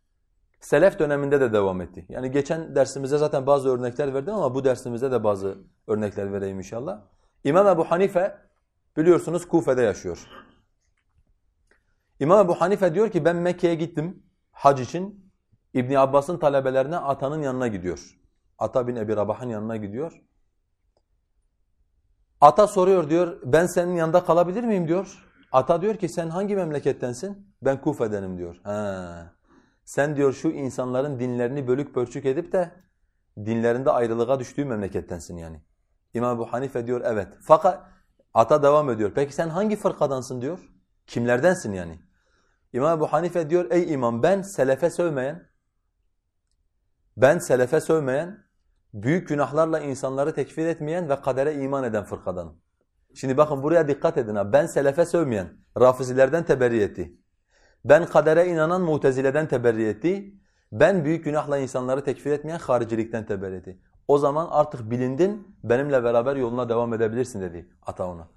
Selef döneminde de devam etti. Yani geçen dersimizde zaten bazı örnekler verdim ama bu dersimizde de bazı örnekler vereyim inşallah. İmam Ebu Hanife biliyorsunuz Kufe'de yaşıyor. İmam Ebu Hanife diyor ki ben Mekke'ye gittim hac için. İbn Abbas'ın talebelerine atanın yanına gidiyor. Ata bin Ebi Rabah'ın yanına gidiyor. Ata soruyor diyor ben senin yanında kalabilir miyim diyor. Ata diyor ki sen hangi memlekettensin? Ben Kufe'denim diyor. Ha. Sen diyor şu insanların dinlerini bölük pörçük edip de dinlerinde ayrılığa düştüğü memlekettensin yani. İmam Ebu Hanife diyor evet. Fakat ata devam ediyor. Peki sen hangi fırkadansın diyor. Kimlerdensin yani? İmam Ebu Hanife diyor ey imam ben selefe sövmeyen, ben selefe sövmeyen, büyük günahlarla insanları tekfir etmeyen ve kadere iman eden fırkadanım. Şimdi bakın buraya dikkat edin ha. Ben selefe sövmeyen, rafizilerden teberri etti. Ben kadere inanan mutezileden teberri etti. Ben büyük günahla insanları tekfir etmeyen haricilikten teberri etti. O zaman artık bilindin, benimle beraber yoluna devam edebilirsin dedi ata ona.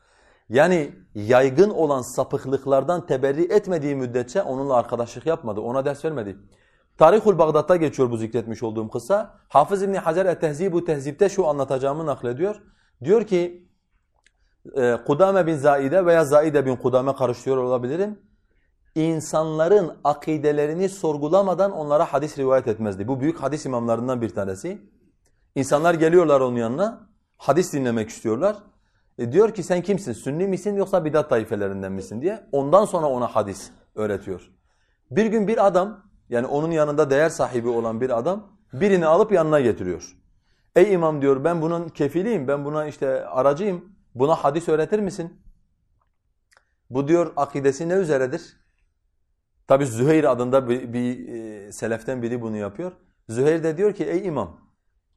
Yani yaygın olan sapıklıklardan teberri etmediği müddetçe onunla arkadaşlık yapmadı, ona ders vermedi. Tarihul Bağdat'ta geçiyor bu zikretmiş olduğum kısa. Hafız İbni Hacer et-Tehzibu Tehzib'te şu anlatacağımı naklediyor. Diyor ki e, Kudame bin Zaide veya Zaide bin Kudame karıştırıyor olabilirim insanların akidelerini sorgulamadan onlara hadis rivayet etmezdi. Bu büyük hadis imamlarından bir tanesi. İnsanlar geliyorlar onun yanına, hadis dinlemek istiyorlar. E diyor ki sen kimsin, sünni misin yoksa bidat taifelerinden misin diye. Ondan sonra ona hadis öğretiyor. Bir gün bir adam, yani onun yanında değer sahibi olan bir adam, birini alıp yanına getiriyor. Ey imam diyor ben bunun kefiliyim, ben buna işte aracıyım, buna hadis öğretir misin? Bu diyor akidesi ne üzeredir? Tabi Züheyr adında bir, bir e, seleften biri bunu yapıyor. Züheyr de diyor ki ey imam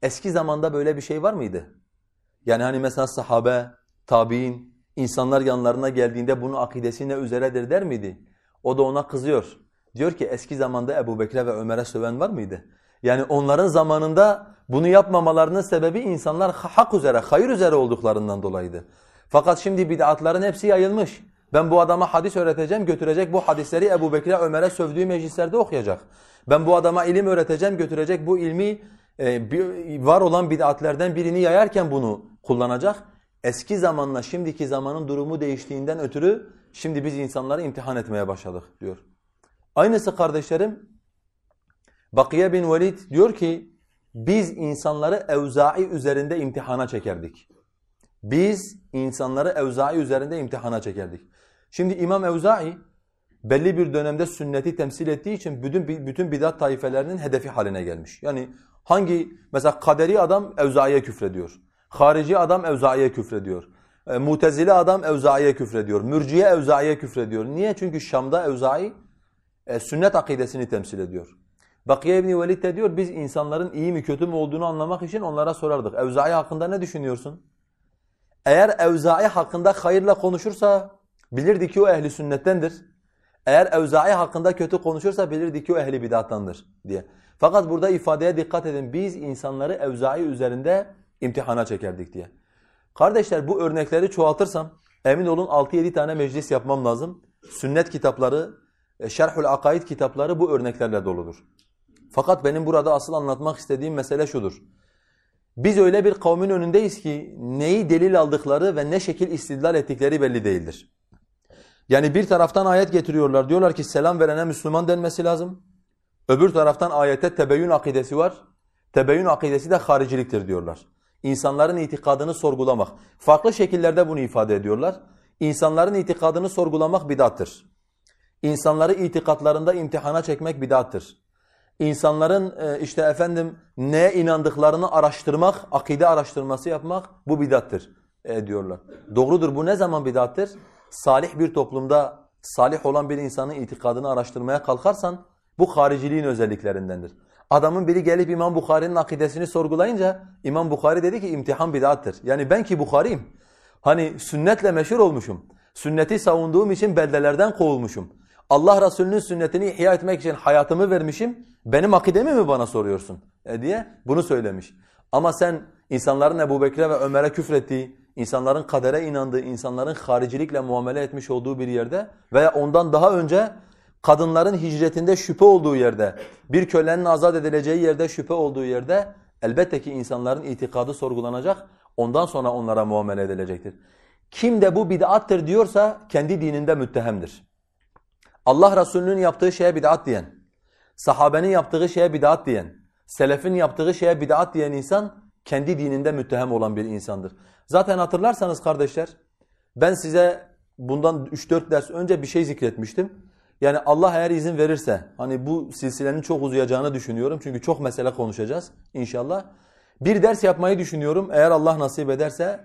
eski zamanda böyle bir şey var mıydı? Yani hani mesela sahabe, tabi'in, insanlar yanlarına geldiğinde bunun akidesi ne üzeredir der miydi? O da ona kızıyor. Diyor ki eski zamanda Ebu Bekir'e ve Ömer'e söven var mıydı? Yani onların zamanında bunu yapmamalarının sebebi insanlar hak üzere, hayır üzere olduklarından dolayıydı. Fakat şimdi bid'atların hepsi yayılmış. Ben bu adama hadis öğreteceğim, götürecek bu hadisleri Ebu Bekir'e, Ömer'e sövdüğü meclislerde okuyacak. Ben bu adama ilim öğreteceğim, götürecek bu ilmi e, var olan bid'atlerden birini yayarken bunu kullanacak. Eski zamanla şimdiki zamanın durumu değiştiğinden ötürü şimdi biz insanları imtihan etmeye başladık diyor. Aynısı kardeşlerim Bakiye bin Velid diyor ki biz insanları Evza'i üzerinde imtihana çekerdik. Biz insanları Evza'i üzerinde imtihana çekerdik. Şimdi İmam Evza'i belli bir dönemde sünneti temsil ettiği için bütün bütün bidat taifelerinin hedefi haline gelmiş. Yani hangi mesela kaderi adam Evza'iye küfrediyor. Harici adam Evza'iye küfrediyor. E, mutezili adam Evza'iye küfrediyor. Mürciye Evza'iye küfrediyor. Niye? Çünkü Şam'da Evza'i e, sünnet akidesini temsil ediyor. Bakiye İbni Velid de diyor biz insanların iyi mi kötü mü olduğunu anlamak için onlara sorardık. Evza'i hakkında ne düşünüyorsun? Eğer Evza'i hakkında hayırla konuşursa bilirdi ki o ehli sünnettendir. Eğer Evza'i hakkında kötü konuşursa bilirdi ki o ehli bidattandır diye. Fakat burada ifadeye dikkat edin. Biz insanları Evza'i üzerinde imtihana çekerdik diye. Kardeşler bu örnekleri çoğaltırsam emin olun 6-7 tane meclis yapmam lazım. Sünnet kitapları, e, Şerhül Akaid kitapları bu örneklerle doludur. Fakat benim burada asıl anlatmak istediğim mesele şudur. Biz öyle bir kavmin önündeyiz ki neyi delil aldıkları ve ne şekil istidlal ettikleri belli değildir. Yani bir taraftan ayet getiriyorlar. Diyorlar ki selam verene Müslüman denmesi lazım. Öbür taraftan ayette tebeyyün akidesi var. Tebeyyün akidesi de hariciliktir diyorlar. İnsanların itikadını sorgulamak. Farklı şekillerde bunu ifade ediyorlar. İnsanların itikadını sorgulamak bidattır. İnsanları itikatlarında imtihana çekmek bidattır. İnsanların e, işte efendim neye inandıklarını araştırmak, akide araştırması yapmak bu bidattır e, diyorlar. Doğrudur bu ne zaman bidattır? Salih bir toplumda salih olan bir insanın itikadını araştırmaya kalkarsan bu hariciliğin özelliklerindendir. Adamın biri gelip İmam Bukhari'nin akidesini sorgulayınca İmam Bukhari dedi ki imtihan bidattır. Yani ben ki Bukhari'yim. Hani sünnetle meşhur olmuşum. Sünneti savunduğum için beldelerden kovulmuşum. Allah Resulü'nün sünnetini ihya etmek için hayatımı vermişim. Benim akidemi mi bana soruyorsun? E diye bunu söylemiş. Ama sen insanların Ebu Bekir'e ve Ömer'e küfrettiği, insanların kadere inandığı, insanların haricilikle muamele etmiş olduğu bir yerde veya ondan daha önce kadınların hicretinde şüphe olduğu yerde, bir kölenin azat edileceği yerde şüphe olduğu yerde elbette ki insanların itikadı sorgulanacak, ondan sonra onlara muamele edilecektir. Kim de bu bid'attır diyorsa kendi dininde müttehemdir. Allah Resulü'nün yaptığı şeye bid'at diyen, sahabenin yaptığı şeye bid'at diyen, selefin yaptığı şeye bid'at diyen insan kendi dininde müttehem olan bir insandır. Zaten hatırlarsanız kardeşler ben size bundan 3-4 ders önce bir şey zikretmiştim. Yani Allah eğer izin verirse hani bu silsilenin çok uzayacağını düşünüyorum. Çünkü çok mesele konuşacağız inşallah. Bir ders yapmayı düşünüyorum eğer Allah nasip ederse.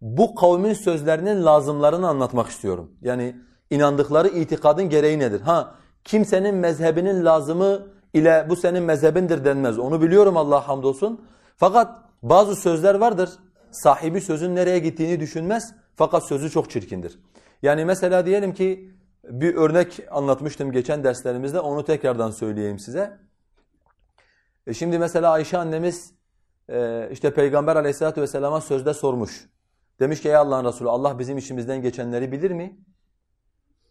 Bu kavmin sözlerinin lazımlarını anlatmak istiyorum. Yani inandıkları itikadın gereği nedir? Ha kimsenin mezhebinin lazımı ile bu senin mezhebindir denmez. Onu biliyorum Allah hamdolsun. Fakat bazı sözler vardır. Sahibi sözün nereye gittiğini düşünmez. Fakat sözü çok çirkindir. Yani mesela diyelim ki bir örnek anlatmıştım geçen derslerimizde. Onu tekrardan söyleyeyim size. E şimdi mesela Ayşe annemiz e, işte Peygamber aleyhissalatu vesselama sözde sormuş. Demiş ki ey Allah'ın Resulü Allah bizim işimizden geçenleri bilir mi?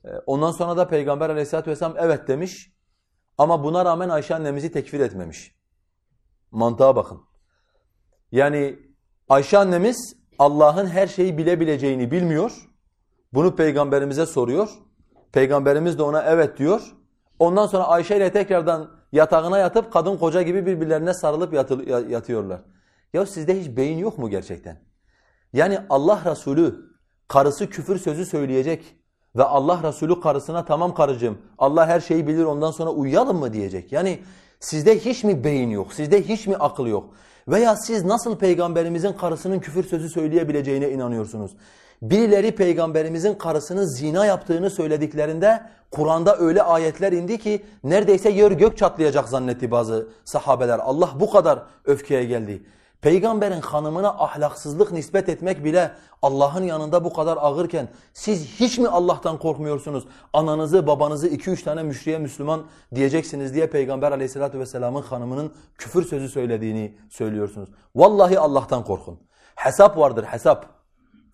E, ondan sonra da Peygamber aleyhissalatu vesselam evet demiş. Ama buna rağmen Ayşe annemizi tekfir etmemiş. Mantığa bakın. Yani Ayşe annemiz Allah'ın her şeyi bilebileceğini bilmiyor. Bunu peygamberimize soruyor. Peygamberimiz de ona evet diyor. Ondan sonra Ayşe ile tekrardan yatağına yatıp kadın koca gibi birbirlerine sarılıp yatıyorlar. Ya sizde hiç beyin yok mu gerçekten? Yani Allah Resulü karısı küfür sözü söyleyecek ve Allah Resulü karısına tamam karıcığım Allah her şeyi bilir ondan sonra uyuyalım mı diyecek. Yani sizde hiç mi beyin yok? Sizde hiç mi akıl yok? Veya siz nasıl peygamberimizin karısının küfür sözü söyleyebileceğine inanıyorsunuz? Birileri peygamberimizin karısının zina yaptığını söylediklerinde Kur'an'da öyle ayetler indi ki neredeyse yer gök çatlayacak zannetti bazı sahabeler. Allah bu kadar öfkeye geldi. Peygamberin hanımına ahlaksızlık nispet etmek bile Allah'ın yanında bu kadar ağırken siz hiç mi Allah'tan korkmuyorsunuz? Ananızı, babanızı iki üç tane müşriye Müslüman diyeceksiniz diye Peygamber aleyhissalatü vesselamın hanımının küfür sözü söylediğini söylüyorsunuz. Vallahi Allah'tan korkun. Hesap vardır hesap.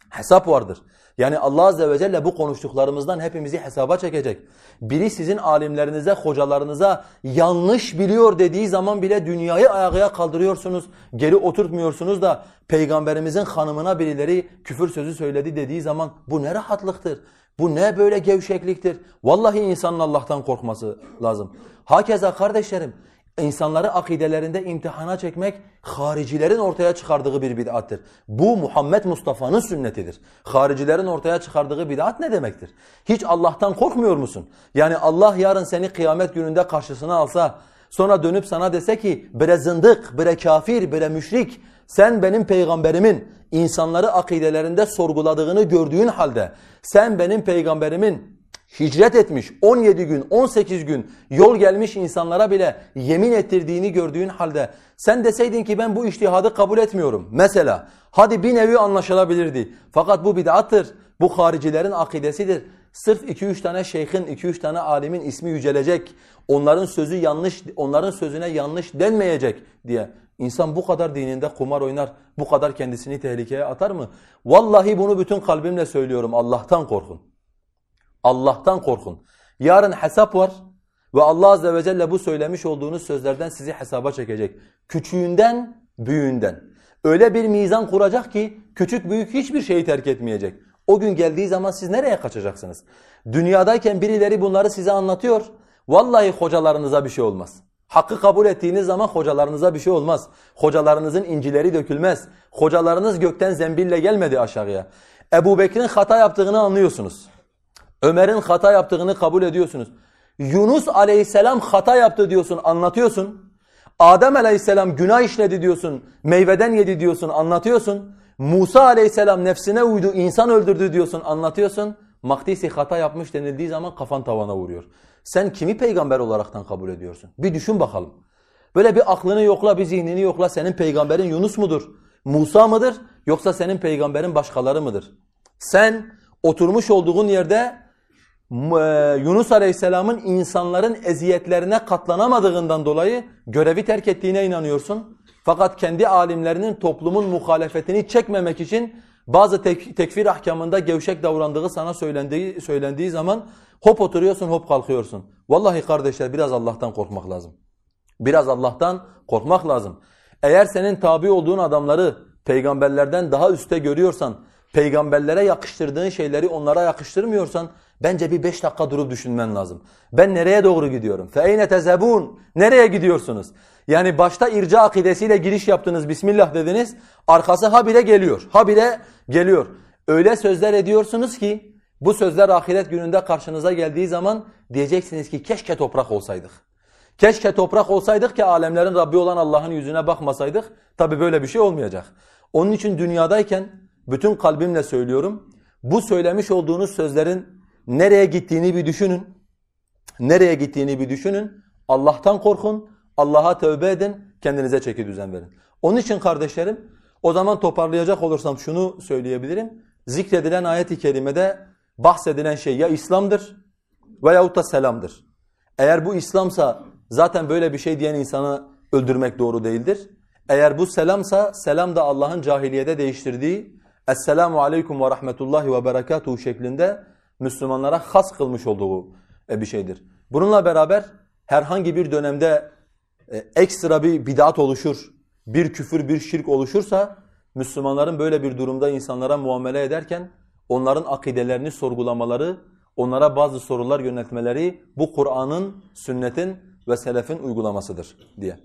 Hesap vardır. Yani Allah Azze ve Celle bu konuştuklarımızdan hepimizi hesaba çekecek. Biri sizin alimlerinize, hocalarınıza yanlış biliyor dediği zaman bile dünyayı ayağa kaldırıyorsunuz. Geri oturtmuyorsunuz da peygamberimizin hanımına birileri küfür sözü söyledi dediği zaman bu ne rahatlıktır. Bu ne böyle gevşekliktir. Vallahi insanın Allah'tan korkması lazım. Hakeza kardeşlerim insanları akidelerinde imtihana çekmek haricilerin ortaya çıkardığı bir bid'attir. Bu Muhammed Mustafa'nın sünnetidir. Haricilerin ortaya çıkardığı bid'at ne demektir? Hiç Allah'tan korkmuyor musun? Yani Allah yarın seni kıyamet gününde karşısına alsa sonra dönüp sana dese ki bre zındık, bre kafir, bre müşrik sen benim peygamberimin insanları akidelerinde sorguladığını gördüğün halde sen benim peygamberimin hicret etmiş 17 gün 18 gün yol gelmiş insanlara bile yemin ettirdiğini gördüğün halde sen deseydin ki ben bu iştihadı kabul etmiyorum. Mesela hadi bir nevi anlaşılabilirdi. Fakat bu bid'attır. Bu haricilerin akidesidir. Sırf 2-3 tane şeyhin, 2-3 tane alimin ismi yücelecek. Onların sözü yanlış, onların sözüne yanlış denmeyecek diye. İnsan bu kadar dininde kumar oynar, bu kadar kendisini tehlikeye atar mı? Vallahi bunu bütün kalbimle söylüyorum. Allah'tan korkun. Allah'tan korkun. Yarın hesap var ve Allah Azze ve Celle bu söylemiş olduğunuz sözlerden sizi hesaba çekecek. Küçüğünden, büyüğünden. Öyle bir mizan kuracak ki küçük büyük hiçbir şeyi terk etmeyecek. O gün geldiği zaman siz nereye kaçacaksınız? Dünyadayken birileri bunları size anlatıyor. Vallahi hocalarınıza bir şey olmaz. Hakkı kabul ettiğiniz zaman hocalarınıza bir şey olmaz. Hocalarınızın incileri dökülmez. Hocalarınız gökten zembille gelmedi aşağıya. Ebu Bekir'in hata yaptığını anlıyorsunuz. Ömer'in hata yaptığını kabul ediyorsunuz. Yunus aleyhisselam hata yaptı diyorsun, anlatıyorsun. Adem aleyhisselam günah işledi diyorsun, meyveden yedi diyorsun, anlatıyorsun. Musa aleyhisselam nefsine uydu, insan öldürdü diyorsun, anlatıyorsun. Mahdisi hata yapmış denildiği zaman kafan tavana vuruyor. Sen kimi peygamber olaraktan kabul ediyorsun? Bir düşün bakalım. Böyle bir aklını yokla, bir zihnini yokla. Senin peygamberin Yunus mudur? Musa mıdır? Yoksa senin peygamberin başkaları mıdır? Sen oturmuş olduğun yerde Yunus Aleyhisselam'ın insanların eziyetlerine katlanamadığından dolayı görevi terk ettiğine inanıyorsun. Fakat kendi alimlerinin toplumun muhalefetini çekmemek için bazı tek, tekfir ahkamında gevşek davrandığı sana söylendiği, söylendiği zaman hop oturuyorsun hop kalkıyorsun. Vallahi kardeşler biraz Allah'tan korkmak lazım. Biraz Allah'tan korkmak lazım. Eğer senin tabi olduğun adamları peygamberlerden daha üste görüyorsan, peygamberlere yakıştırdığın şeyleri onlara yakıştırmıyorsan bence bir beş dakika durup düşünmen lazım. Ben nereye doğru gidiyorum? فَاَيْنَ تَزَبُونَ Nereye gidiyorsunuz? Yani başta irca akidesiyle giriş yaptınız, Bismillah dediniz. Arkası habire geliyor, habire geliyor. Öyle sözler ediyorsunuz ki bu sözler ahiret gününde karşınıza geldiği zaman diyeceksiniz ki keşke toprak olsaydık. Keşke toprak olsaydık ki alemlerin Rabbi olan Allah'ın yüzüne bakmasaydık. Tabi böyle bir şey olmayacak. Onun için dünyadayken bütün kalbimle söylüyorum. Bu söylemiş olduğunuz sözlerin nereye gittiğini bir düşünün. Nereye gittiğini bir düşünün. Allah'tan korkun. Allah'a tövbe edin. Kendinize çeki düzen verin. Onun için kardeşlerim o zaman toparlayacak olursam şunu söyleyebilirim. Zikredilen ayet-i kerimede bahsedilen şey ya İslam'dır veyahut da selamdır. Eğer bu İslamsa zaten böyle bir şey diyen insanı öldürmek doğru değildir. Eğer bu selamsa selam da Allah'ın cahiliyede değiştirdiği Esselamu aleyküm ve rahmetullahi ve berekatuhu şeklinde Müslümanlara has kılmış olduğu e, bir şeydir. Bununla beraber herhangi bir dönemde e, ekstra bir bidat oluşur, bir küfür, bir şirk oluşursa Müslümanların böyle bir durumda insanlara muamele ederken onların akidelerini sorgulamaları, onlara bazı sorular yöneltmeleri bu Kur'an'ın, sünnetin ve selefin uygulamasıdır diye.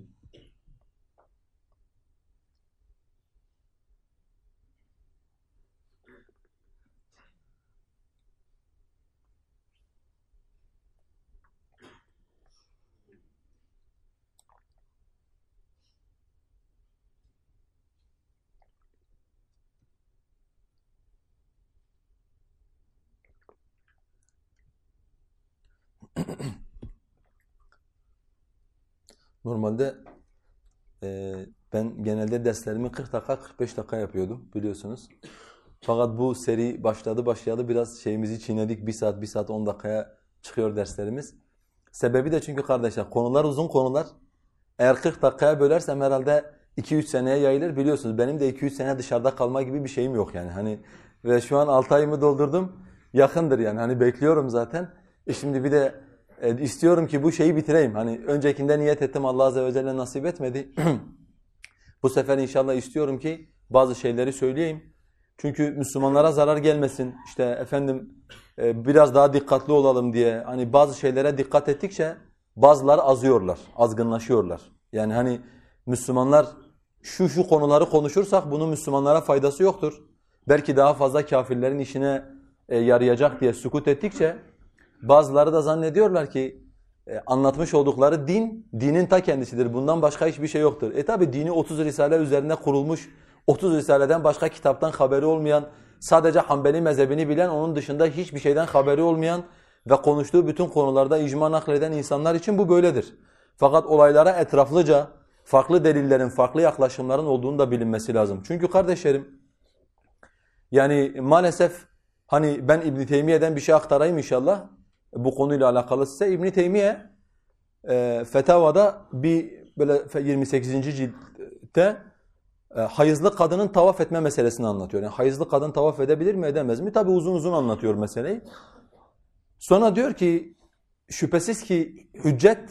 [COUGHS] Normalde e, ben genelde derslerimi 40 dakika 45 dakika yapıyordum biliyorsunuz. Fakat bu seri başladı başladı biraz şeyimizi çiğnedik. Bir saat bir saat 10 dakikaya çıkıyor derslerimiz. Sebebi de çünkü kardeşler konular uzun konular. Eğer 40 dakikaya bölersem herhalde 2-3 seneye yayılır biliyorsunuz. Benim de 2-3 sene dışarıda kalma gibi bir şeyim yok yani. Hani ve şu an 6 ayımı doldurdum. Yakındır yani hani bekliyorum zaten. E şimdi bir de e, istiyorum ki bu şeyi bitireyim. Hani öncekinde niyet ettim Allah azze ve celle nasip etmedi. [CLEARS THROAT] bu sefer inşallah istiyorum ki bazı şeyleri söyleyeyim. Çünkü Müslümanlara zarar gelmesin. İşte efendim e, biraz daha dikkatli olalım diye hani bazı şeylere dikkat ettikçe bazıları azıyorlar, azgınlaşıyorlar. Yani hani Müslümanlar şu şu konuları konuşursak bunun Müslümanlara faydası yoktur. Belki daha fazla kafirlerin işine e, yarayacak diye sukut ettikçe bazıları da zannediyorlar ki e, anlatmış oldukları din, dinin ta kendisidir. Bundan başka hiçbir şey yoktur. E tabi dini 30 risale üzerine kurulmuş, 30 risaleden başka kitaptan haberi olmayan, sadece Hanbeli mezhebini bilen, onun dışında hiçbir şeyden haberi olmayan ve konuştuğu bütün konularda icma nakleden insanlar için bu böyledir. Fakat olaylara etraflıca, farklı delillerin, farklı yaklaşımların olduğunu da bilinmesi lazım. Çünkü kardeşlerim, yani maalesef hani ben İbn Teymiye'den bir şey aktarayım inşallah bu konuyla alakalı size. İbn Teymiye e, Fetavada bir böyle 28. ciltte e, hayızlı kadının tavaf etme meselesini anlatıyor. Yani hayızlı kadın tavaf edebilir mi edemez mi? Tabi uzun uzun anlatıyor meseleyi. Sonra diyor ki şüphesiz ki hüccet,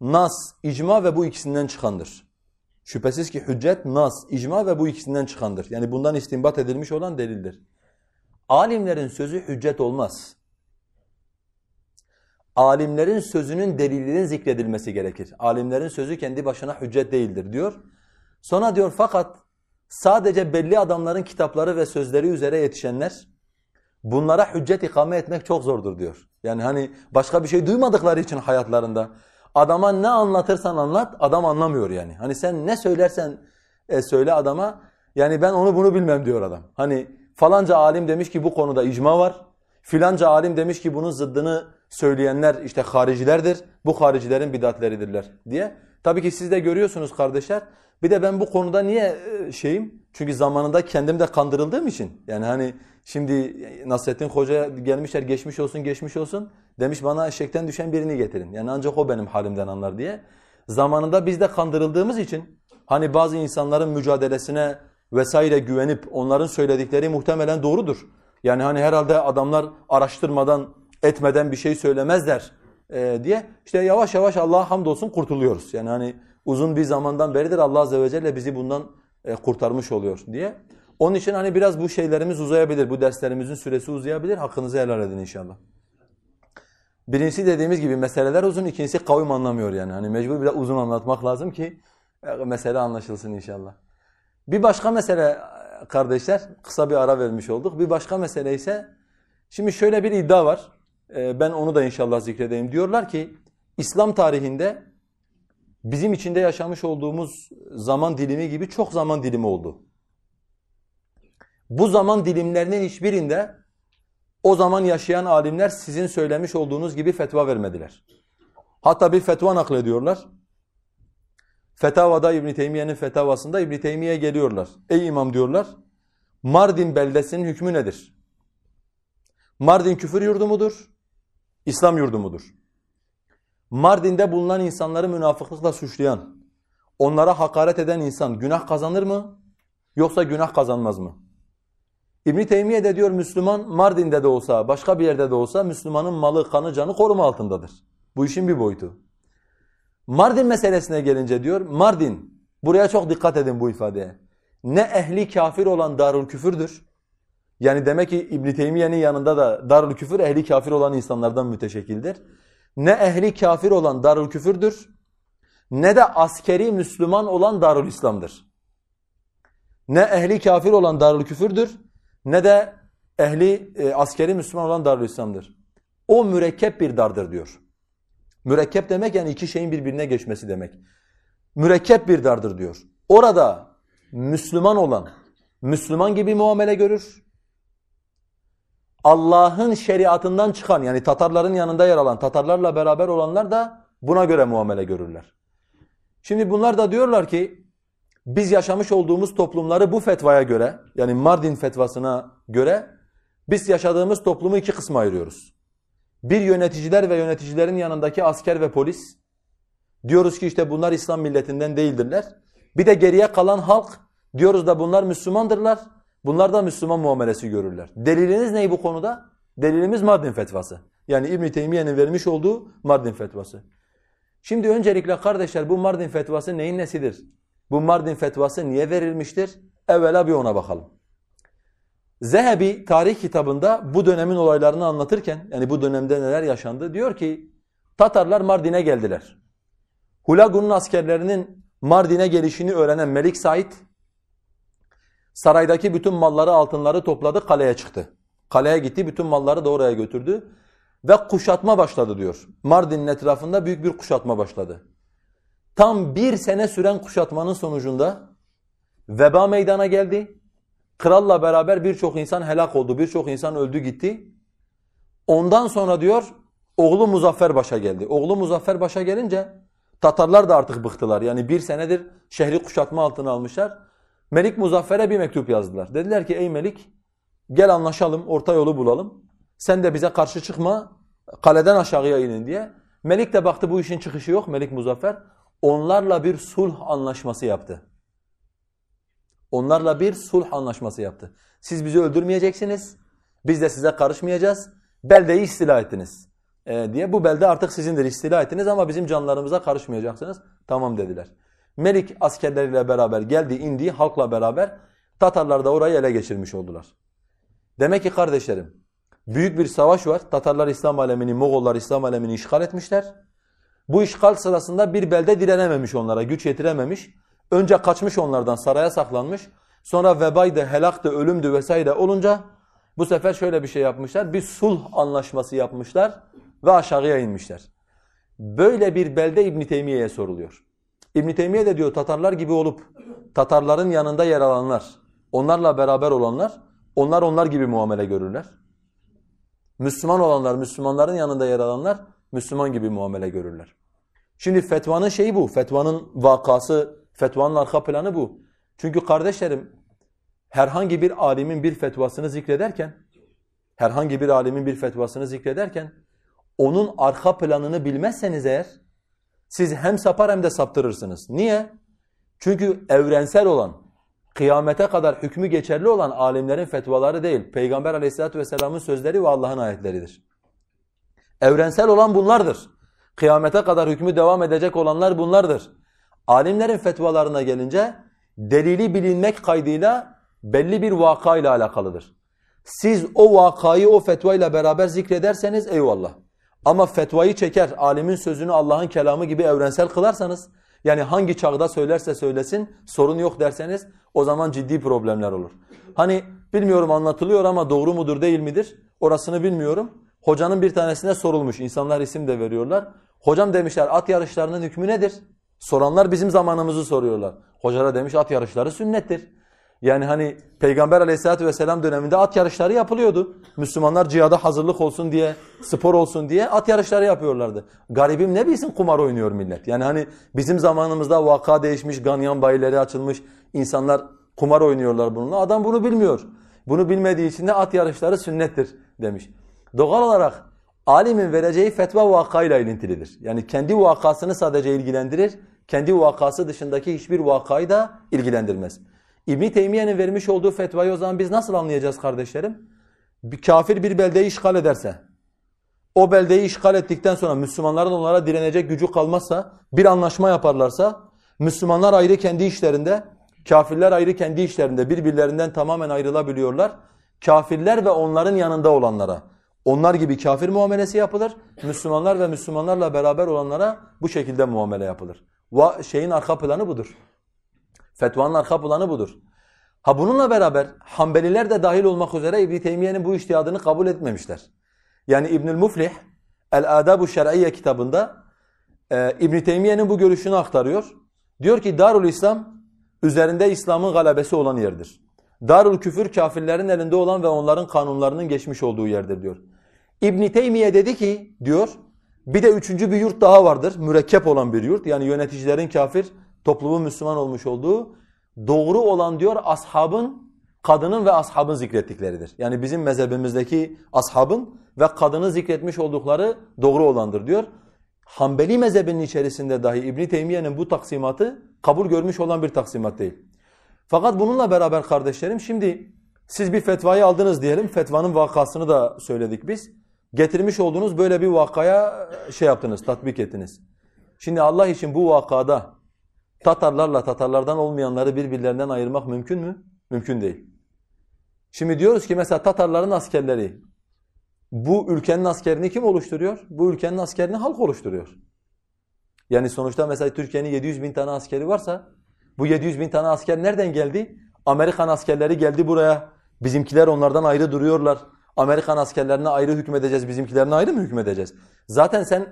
nas, icma ve bu ikisinden çıkandır. Şüphesiz ki hüccet, nas, icma ve bu ikisinden çıkandır. Yani bundan istinbat edilmiş olan delildir. Alimlerin sözü hüccet olmaz. Alimlerin sözünün delilinin zikredilmesi gerekir. Alimlerin sözü kendi başına hüccet değildir diyor. Sonra diyor fakat sadece belli adamların kitapları ve sözleri üzere yetişenler bunlara hüccet ikame etmek çok zordur diyor. Yani hani başka bir şey duymadıkları için hayatlarında adama ne anlatırsan anlat adam anlamıyor yani. Hani sen ne söylersen e, söyle adama yani ben onu bunu bilmem diyor adam. Hani falanca alim demiş ki bu konuda icma var. Filanca alim demiş ki bunun zıddını söyleyenler işte haricilerdir. Bu haricilerin bidatleridirler diye. Tabii ki siz de görüyorsunuz kardeşler. Bir de ben bu konuda niye e, şeyim? Çünkü zamanında kendim de kandırıldığım için. Yani hani şimdi Nasrettin Hoca gelmişler geçmiş olsun geçmiş olsun. Demiş bana eşekten düşen birini getirin. Yani ancak o benim halimden anlar diye. Zamanında biz de kandırıldığımız için hani bazı insanların mücadelesine vesaire güvenip onların söyledikleri muhtemelen doğrudur. Yani hani herhalde adamlar araştırmadan etmeden bir şey söylemezler e, diye işte yavaş yavaş Allah'a hamdolsun kurtuluyoruz. Yani hani uzun bir zamandan beridir Allah azze ve celle bizi bundan e, kurtarmış oluyor diye. Onun için hani biraz bu şeylerimiz uzayabilir, bu derslerimizin süresi uzayabilir. Hakkınızı helal edin inşallah. Birincisi dediğimiz gibi meseleler uzun, ikincisi kavim anlamıyor yani. Hani mecbur biraz uzun anlatmak lazım ki e, mesele anlaşılsın inşallah. Bir başka mesele kardeşler, kısa bir ara vermiş olduk. Bir başka mesele ise, şimdi şöyle bir iddia var. E, ben onu da inşallah zikredeyim. Diyorlar ki, İslam tarihinde bizim içinde yaşamış olduğumuz zaman dilimi gibi çok zaman dilimi oldu. Bu zaman dilimlerinin hiçbirinde o zaman yaşayan alimler sizin söylemiş olduğunuz gibi fetva vermediler. Hatta bir fetva naklediyorlar. Fetavada İbn Teymiye'nin fetavasında İbn Teymiye geliyorlar. Ey imam diyorlar. Mardin beldesinin hükmü nedir? Mardin küfür yurdu mudur? İslam yurdu mudur? Mardin'de bulunan insanları münafıklıkla suçlayan, onlara hakaret eden insan günah kazanır mı? Yoksa günah kazanmaz mı? İbn Teymiye de diyor Müslüman Mardin'de de olsa, başka bir yerde de olsa Müslümanın malı, kanı, canı koruma altındadır. Bu işin bir boyutu. Mardin meselesine gelince diyor, Mardin, buraya çok dikkat edin bu ifadeye. Ne ehli kafir olan darul küfürdür. Yani demek ki İbn Teymiye'nin yanında da darul küfür ehli kafir olan insanlardan müteşekkildir ne ehli kafir olan darul küfürdür ne de askeri Müslüman olan darul İslam'dır. Ne ehli kafir olan darul küfürdür ne de ehli e, askeri Müslüman olan darul İslam'dır. O mürekkep bir dardır diyor. Mürekkep demek yani iki şeyin birbirine geçmesi demek. Mürekkep bir dardır diyor. Orada Müslüman olan Müslüman gibi muamele görür. Allah'ın şeriatından çıkan yani Tatarların yanında yer alan, Tatarlarla beraber olanlar da buna göre muamele görürler. Şimdi bunlar da diyorlar ki biz yaşamış olduğumuz toplumları bu fetvaya göre yani Mardin fetvasına göre biz yaşadığımız toplumu iki kısma ayırıyoruz. Bir yöneticiler ve yöneticilerin yanındaki asker ve polis. Diyoruz ki işte bunlar İslam milletinden değildirler. Bir de geriye kalan halk diyoruz da bunlar Müslümandırlar. Bunlar da Müslüman muamelesi görürler. Deliliniz ne bu konuda? Delilimiz Mardin fetvası. Yani İbn Teymiye'nin vermiş olduğu Mardin fetvası. Şimdi öncelikle kardeşler bu Mardin fetvası neyin nesidir? Bu Mardin fetvası niye verilmiştir? Evvela bir ona bakalım. Zehebi tarih kitabında bu dönemin olaylarını anlatırken yani bu dönemde neler yaşandı diyor ki Tatarlar Mardin'e geldiler. Hulagu'nun askerlerinin Mardin'e gelişini öğrenen Melik Said saraydaki bütün malları altınları topladı kaleye çıktı. Kaleye gitti bütün malları da oraya götürdü ve kuşatma başladı diyor. Mardin'in etrafında büyük bir kuşatma başladı. Tam bir sene süren kuşatmanın sonucunda veba meydana geldi. Kralla beraber birçok insan helak oldu, birçok insan öldü gitti. Ondan sonra diyor oğlu Muzaffer Baş'a geldi. Oğlu Muzaffer Baş'a gelince Tatarlar da artık bıktılar. Yani bir senedir şehri kuşatma altına almışlar. Melik Muzaffer'e bir mektup yazdılar. Dediler ki ey Melik gel anlaşalım, orta yolu bulalım. Sen de bize karşı çıkma, kaleden aşağıya inin diye. Melik de baktı bu işin çıkışı yok, Melik Muzaffer. Onlarla bir sulh anlaşması yaptı. Onlarla bir sulh anlaşması yaptı. Siz bizi öldürmeyeceksiniz, biz de size karışmayacağız. Beldeyi istila ettiniz e, diye. Bu belde artık sizindir istila ettiniz ama bizim canlarımıza karışmayacaksınız. Tamam dediler. Melik askerleriyle beraber geldi, indi halkla beraber Tatarlar da orayı ele geçirmiş oldular. Demek ki kardeşlerim büyük bir savaş var. Tatarlar İslam alemini, Moğollar İslam alemini işgal etmişler. Bu işgal sırasında bir belde direnememiş onlara, güç yetirememiş. Önce kaçmış onlardan, saraya saklanmış. Sonra vebaydı, helaktı, ölümdü vesaire olunca bu sefer şöyle bir şey yapmışlar. Bir sulh anlaşması yapmışlar ve aşağıya inmişler. Böyle bir belde İbn Teymiye'ye soruluyor. İbn Teymiye de diyor Tatarlar gibi olup Tatarların yanında yer alanlar, onlarla beraber olanlar, onlar onlar gibi muamele görürler. Müslüman olanlar, Müslümanların yanında yer alanlar Müslüman gibi muamele görürler. Şimdi fetvanın şeyi bu, fetvanın vakası, fetvanın arka planı bu. Çünkü kardeşlerim herhangi bir alimin bir fetvasını zikrederken, herhangi bir alimin bir fetvasını zikrederken onun arka planını bilmezseniz eğer siz hem sapar hem de saptırırsınız. Niye? Çünkü evrensel olan, kıyamete kadar hükmü geçerli olan alimlerin fetvaları değil. Peygamber aleyhissalatu vesselamın sözleri ve Allah'ın ayetleridir. Evrensel olan bunlardır. Kıyamete kadar hükmü devam edecek olanlar bunlardır. Alimlerin fetvalarına gelince delili bilinmek kaydıyla belli bir vakayla alakalıdır. Siz o vakayı o fetvayla beraber zikrederseniz eyvallah. Ama fetvayı çeker, alimin sözünü Allah'ın kelamı gibi evrensel kılarsanız, yani hangi çağda söylerse söylesin, sorun yok derseniz o zaman ciddi problemler olur. Hani bilmiyorum anlatılıyor ama doğru mudur değil midir? Orasını bilmiyorum. Hocanın bir tanesine sorulmuş, insanlar isim de veriyorlar. Hocam demişler at yarışlarının hükmü nedir? Soranlar bizim zamanımızı soruyorlar. Hoca demiş at yarışları sünnettir. Yani hani Peygamber aleyhissalatü vesselam döneminde at yarışları yapılıyordu. Müslümanlar cihada hazırlık olsun diye, spor olsun diye at yarışları yapıyorlardı. Garibim ne bilsin kumar oynuyor millet. Yani hani bizim zamanımızda vaka değişmiş, ganyan bayileri açılmış, insanlar kumar oynuyorlar bununla. Adam bunu bilmiyor. Bunu bilmediği için de at yarışları sünnettir demiş. Doğal olarak alimin vereceği fetva vakayla ilintilidir. Yani kendi vakasını sadece ilgilendirir, kendi vakası dışındaki hiçbir vakayı da ilgilendirmez. İbn Teymiye'nin vermiş olduğu fetvayı o zaman biz nasıl anlayacağız kardeşlerim? Bir kafir bir beldeyi işgal ederse, o beldeyi işgal ettikten sonra Müslümanların onlara direnecek gücü kalmazsa, bir anlaşma yaparlarsa, Müslümanlar ayrı kendi işlerinde, kafirler ayrı kendi işlerinde birbirlerinden tamamen ayrılabiliyorlar. Kafirler ve onların yanında olanlara, onlar gibi kafir muamelesi yapılır. Müslümanlar ve Müslümanlarla beraber olanlara bu şekilde muamele yapılır. Va şeyin arka planı budur. Fetvanın arka planı budur. Ha bununla beraber Hanbeliler de dahil olmak üzere İbn Teymiye'nin bu iştihadını kabul etmemişler. Yani İbnül Muflih El Adabu Şer'iyye kitabında e, İbn Teymiye'nin bu görüşünü aktarıyor. Diyor ki Darul İslam üzerinde İslam'ın galebesi olan yerdir. Darul Küfür kafirlerin elinde olan ve onların kanunlarının geçmiş olduğu yerdir diyor. İbn Teymiye dedi ki diyor bir de üçüncü bir yurt daha vardır. Mürekkep olan bir yurt. Yani yöneticilerin kafir, toplumun Müslüman olmuş olduğu doğru olan diyor ashabın, kadının ve ashabın zikrettikleridir. Yani bizim mezhebimizdeki ashabın ve kadını zikretmiş oldukları doğru olandır diyor. Hanbeli mezhebinin içerisinde dahi İbn Teymiye'nin bu taksimatı kabul görmüş olan bir taksimat değil. Fakat bununla beraber kardeşlerim şimdi Siz bir fetvayı aldınız diyelim. Fetvanın vakasını da söyledik biz. Getirmiş olduğunuz böyle bir vakaya şey yaptınız, tatbik ettiniz. Şimdi Allah için bu vakada Tatarlarla Tatarlardan olmayanları birbirlerinden ayırmak mümkün mü? Mümkün değil. Şimdi diyoruz ki mesela Tatarların askerleri bu ülkenin askerini kim oluşturuyor? Bu ülkenin askerini halk oluşturuyor. Yani sonuçta mesela Türkiye'nin 700 bin tane askeri varsa bu 700 bin tane asker nereden geldi? Amerikan askerleri geldi buraya. Bizimkiler onlardan ayrı duruyorlar. Amerikan askerlerine ayrı hükmedeceğiz, bizimkilerine ayrı mı hükmedeceğiz? Zaten sen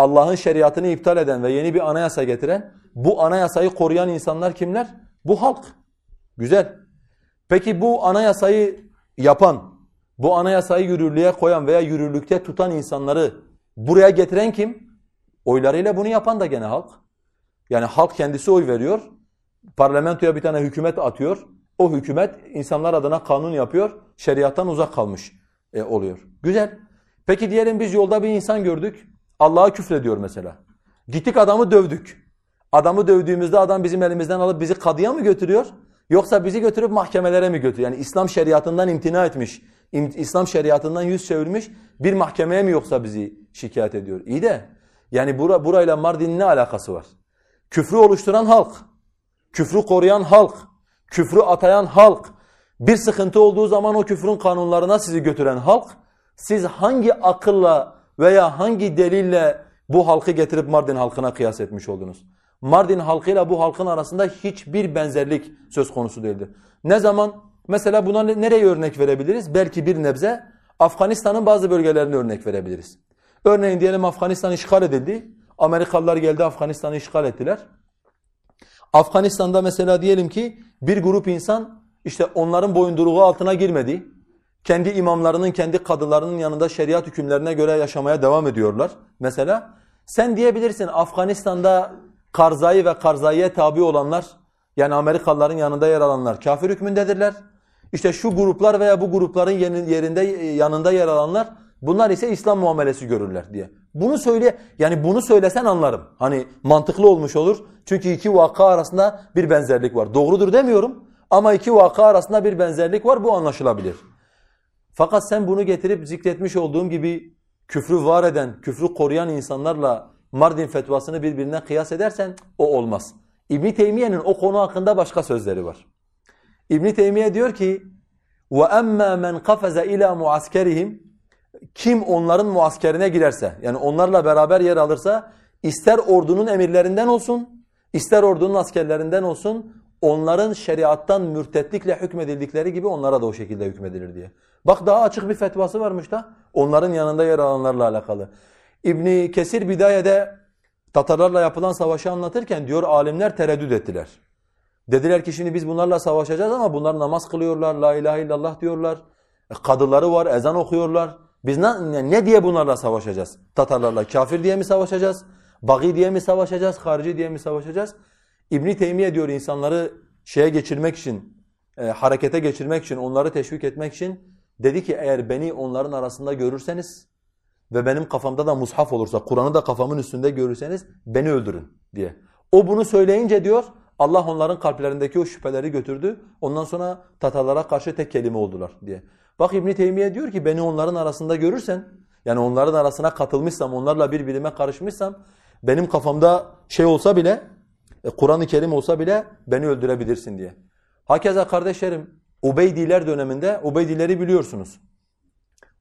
Allah'ın şeriatını iptal eden ve yeni bir anayasa getiren, bu anayasayı koruyan insanlar kimler? Bu halk. Güzel. Peki bu anayasayı yapan, bu anayasayı yürürlüğe koyan veya yürürlükte tutan insanları buraya getiren kim? Oylarıyla bunu yapan da gene halk. Yani halk kendisi oy veriyor. Parlamentoya bir tane hükümet atıyor. O hükümet insanlar adına kanun yapıyor. Şeriattan uzak kalmış e, oluyor. Güzel. Peki diyelim biz yolda bir insan gördük. Allah'a küfrediyor mesela. Gittik adamı dövdük. Adamı dövdüğümüzde adam bizim elimizden alıp bizi kadıya mı götürüyor? Yoksa bizi götürüp mahkemelere mi götürüyor? Yani İslam şeriatından imtina etmiş, İslam şeriatından yüz çevirmiş bir mahkemeye mi yoksa bizi şikayet ediyor? İyi de yani bura, burayla Mardin'in ne alakası var? Küfrü oluşturan halk, küfrü koruyan halk, küfrü atayan halk, bir sıkıntı olduğu zaman o küfrün kanunlarına sizi götüren halk, siz hangi akılla veya hangi delille bu halkı getirip Mardin halkına kıyas etmiş oldunuz? Mardin halkıyla bu halkın arasında hiçbir benzerlik söz konusu değildir. Ne zaman? Mesela buna nereye örnek verebiliriz? Belki bir nebze Afganistan'ın bazı bölgelerini örnek verebiliriz. Örneğin diyelim Afganistan işgal edildi. Amerikalılar geldi Afganistan'ı işgal ettiler. Afganistan'da mesela diyelim ki bir grup insan işte onların boyunduruğu altına girmedi. Kendi imamlarının, kendi kadılarının yanında şeriat hükümlerine göre yaşamaya devam ediyorlar. Mesela sen diyebilirsin Afganistan'da Karzai ve Karzai'ye tabi olanlar yani Amerikalıların yanında yer alanlar kafir hükmündedirler. İşte şu gruplar veya bu grupların yerinde yanında yer alanlar bunlar ise İslam muamelesi görürler diye. Bunu söyle yani bunu söylesen anlarım. Hani mantıklı olmuş olur. Çünkü iki vaka arasında bir benzerlik var. Doğrudur demiyorum ama iki vaka arasında bir benzerlik var bu anlaşılabilir. Fakat sen bunu getirip zikretmiş olduğum gibi küfrü var eden, küfrü koruyan insanlarla Mardin fetvasını birbirine kıyas edersen o olmaz. İbn Teymiye'nin o konu hakkında başka sözleri var. İbn Teymiye diyor ki: "Ve emma men kafaza ila muaskerihim" Kim onların muaskerine girerse, yani onlarla beraber yer alırsa, ister ordunun emirlerinden olsun, ister ordunun askerlerinden olsun, onların şeriattan mürtetlikle hükmedildikleri gibi onlara da o şekilde hükmedilir diye. Bak daha açık bir fetvası varmış da onların yanında yer alanlarla alakalı. İbni Kesir Bidaye'de Tatarlarla yapılan savaşı anlatırken diyor alimler tereddüt ettiler. Dediler ki şimdi biz bunlarla savaşacağız ama bunlar namaz kılıyorlar, la ilahe illallah diyorlar. E, kadıları var, ezan okuyorlar. Biz ne, ne diye bunlarla savaşacağız? Tatarlarla kafir diye mi savaşacağız? Bagi diye mi savaşacağız? Harici diye mi savaşacağız? İbn Teymiye diyor insanları şeye geçirmek için, e, harekete geçirmek için, onları teşvik etmek için dedi ki eğer beni onların arasında görürseniz ve benim kafamda da mushaf olursa, Kur'an'ı da kafamın üstünde görürseniz beni öldürün diye. O bunu söyleyince diyor Allah onların kalplerindeki o şüpheleri götürdü. Ondan sonra Tatarlara karşı tek kelime oldular diye. Bak İbn Teymiye diyor ki beni onların arasında görürsen yani onların arasına katılmışsam, onlarla birbirime karışmışsam benim kafamda şey olsa bile e, Kur'an-ı Kerim olsa bile beni öldürebilirsin diye. Hakeza kardeşlerim Ubeydiler döneminde Ubeydileri biliyorsunuz.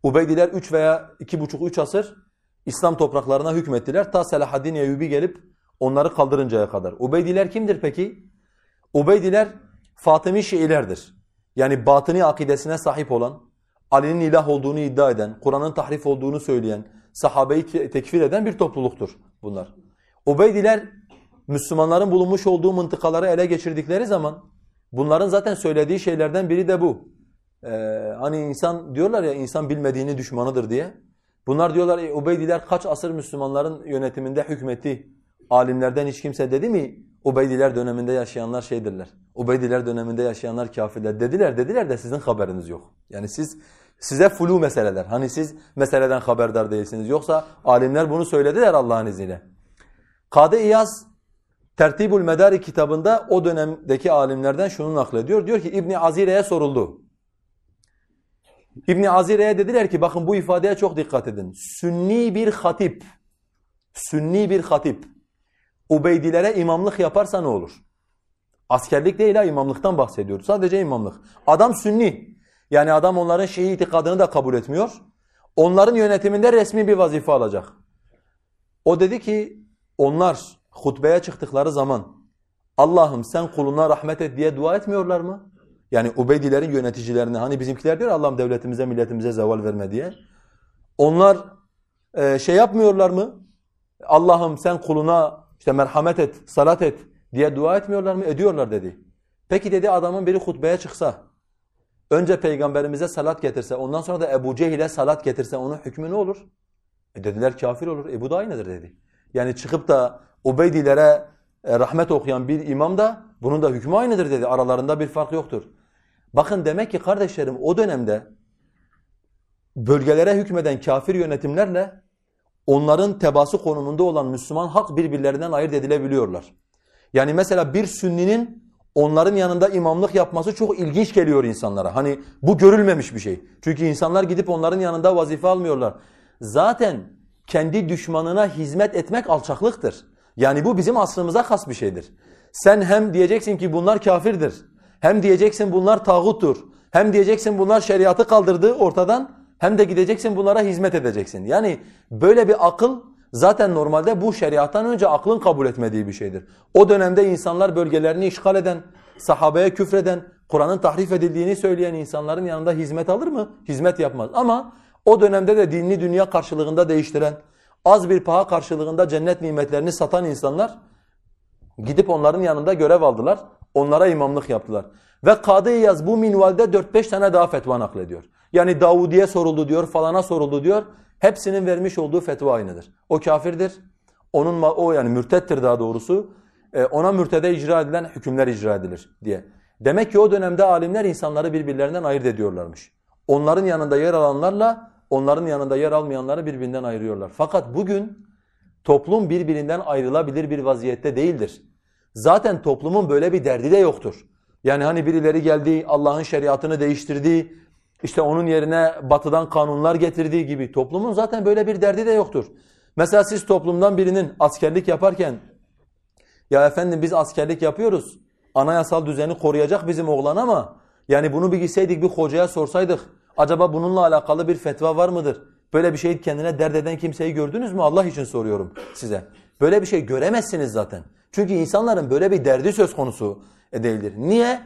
Ubeydiler 3 veya 2,5-3 asır İslam topraklarına hükmettiler. Ta Selahaddin Eyyubi gelip onları kaldırıncaya kadar. Ubeydiler kimdir peki? Ubeydiler Fatımi Şiilerdir. Yani batıni akidesine sahip olan, Ali'nin ilah olduğunu iddia eden, Kur'an'ın tahrif olduğunu söyleyen, sahabeyi tekfir eden bir topluluktur bunlar. Ubeydiler Müslümanların bulunmuş olduğu mıntıkaları ele geçirdikleri zaman bunların zaten söylediği şeylerden biri de bu. Ee, hani insan diyorlar ya insan bilmediğini düşmanıdır diye. Bunlar diyorlar e, Ubeydiler kaç asır Müslümanların yönetiminde hükmetti. Alimlerden hiç kimse dedi mi Ubeydiler döneminde yaşayanlar şeydirler. Ubeydiler döneminde yaşayanlar kafirler dediler dediler de sizin haberiniz yok. Yani siz size flu meseleler. Hani siz meseleden haberdar değilsiniz. Yoksa alimler bunu söylediler Allah'ın izniyle. Kadı İyaz Tertibul Medari kitabında o dönemdeki alimlerden şunu naklediyor. Diyor ki İbni Azire'ye soruldu. İbn Azire'ye dediler ki bakın bu ifadeye çok dikkat edin. Sünni bir hatip, sünni bir hatip Ubeydilere imamlık yaparsa ne olur? Askerlik değil ha imamlıktan bahsediyoruz. Sadece imamlık. Adam sünni. Yani adam onların Şii itikadını da kabul etmiyor. Onların yönetiminde resmi bir vazife alacak. O dedi ki onlar hutbeye çıktıkları zaman Allah'ım sen kuluna rahmet et diye dua etmiyorlar mı? Yani Ubeydilerin yöneticilerine hani bizimkiler diyor Allah'ım devletimize milletimize zeval verme diye. Onlar e, şey yapmıyorlar mı? Allah'ım sen kuluna işte merhamet et, salat et diye dua etmiyorlar mı? Ediyorlar dedi. Peki dedi adamın biri hutbeye çıksa, önce peygamberimize salat getirse, ondan sonra da Ebu Cehil'e salat getirse onun hükmü ne olur? E dediler kafir olur. E bu da aynıdır dedi. Yani çıkıp da Ubeydilere e, rahmet okuyan bir imam da bunun da hükmü aynıdır dedi. Aralarında bir fark yoktur. Bakın demek ki kardeşlerim o dönemde bölgelere hükmeden kafir yönetimlerle onların tebası konumunda olan Müslüman halk birbirlerinden ayırt edilebiliyorlar. Yani mesela bir sünninin onların yanında imamlık yapması çok ilginç geliyor insanlara. Hani bu görülmemiş bir şey. Çünkü insanlar gidip onların yanında vazife almıyorlar. Zaten kendi düşmanına hizmet etmek alçaklıktır. Yani bu bizim asrımıza has bir şeydir. Sen hem diyeceksin ki bunlar kafirdir. Hem diyeceksin bunlar tağuttur. Hem diyeceksin bunlar şeriatı kaldırdı ortadan. Hem de gideceksin bunlara hizmet edeceksin. Yani böyle bir akıl zaten normalde bu şeriattan önce aklın kabul etmediği bir şeydir. O dönemde insanlar bölgelerini işgal eden, sahabeye küfreden, Kur'an'ın tahrif edildiğini söyleyen insanların yanında hizmet alır mı? Hizmet yapmaz. Ama o dönemde de dinini dünya karşılığında değiştiren, az bir paha karşılığında cennet nimetlerini satan insanlar gidip onların yanında görev aldılar. Onlara imamlık yaptılar. Ve Kadı İyaz bu minvalde 4-5 tane daha fetva naklediyor. Yani Davudiye soruldu diyor, falana soruldu diyor. Hepsinin vermiş olduğu fetva aynıdır. O kafirdir. Onun o yani mürtettir daha doğrusu. E, ona mürtede icra edilen hükümler icra edilir diye. Demek ki o dönemde alimler insanları birbirlerinden ayırt ediyorlarmış. Onların yanında yer alanlarla onların yanında yer almayanları birbirinden ayırıyorlar. Fakat bugün toplum birbirinden ayrılabilir bir vaziyette değildir. Zaten toplumun böyle bir derdi de yoktur. Yani hani birileri geldi, Allah'ın şeriatını değiştirdi, işte onun yerine batıdan kanunlar getirdiği gibi toplumun zaten böyle bir derdi de yoktur. Mesela siz toplumdan birinin askerlik yaparken ya efendim biz askerlik yapıyoruz. Anayasal düzeni koruyacak bizim oğlan ama yani bunu bir gitseydik bir hocaya sorsaydık acaba bununla alakalı bir fetva var mıdır? Böyle bir şeyi kendine dert eden kimseyi gördünüz mü? Allah için soruyorum size. Böyle bir şey göremezsiniz zaten. Çünkü insanların böyle bir derdi söz konusu değildir. Niye?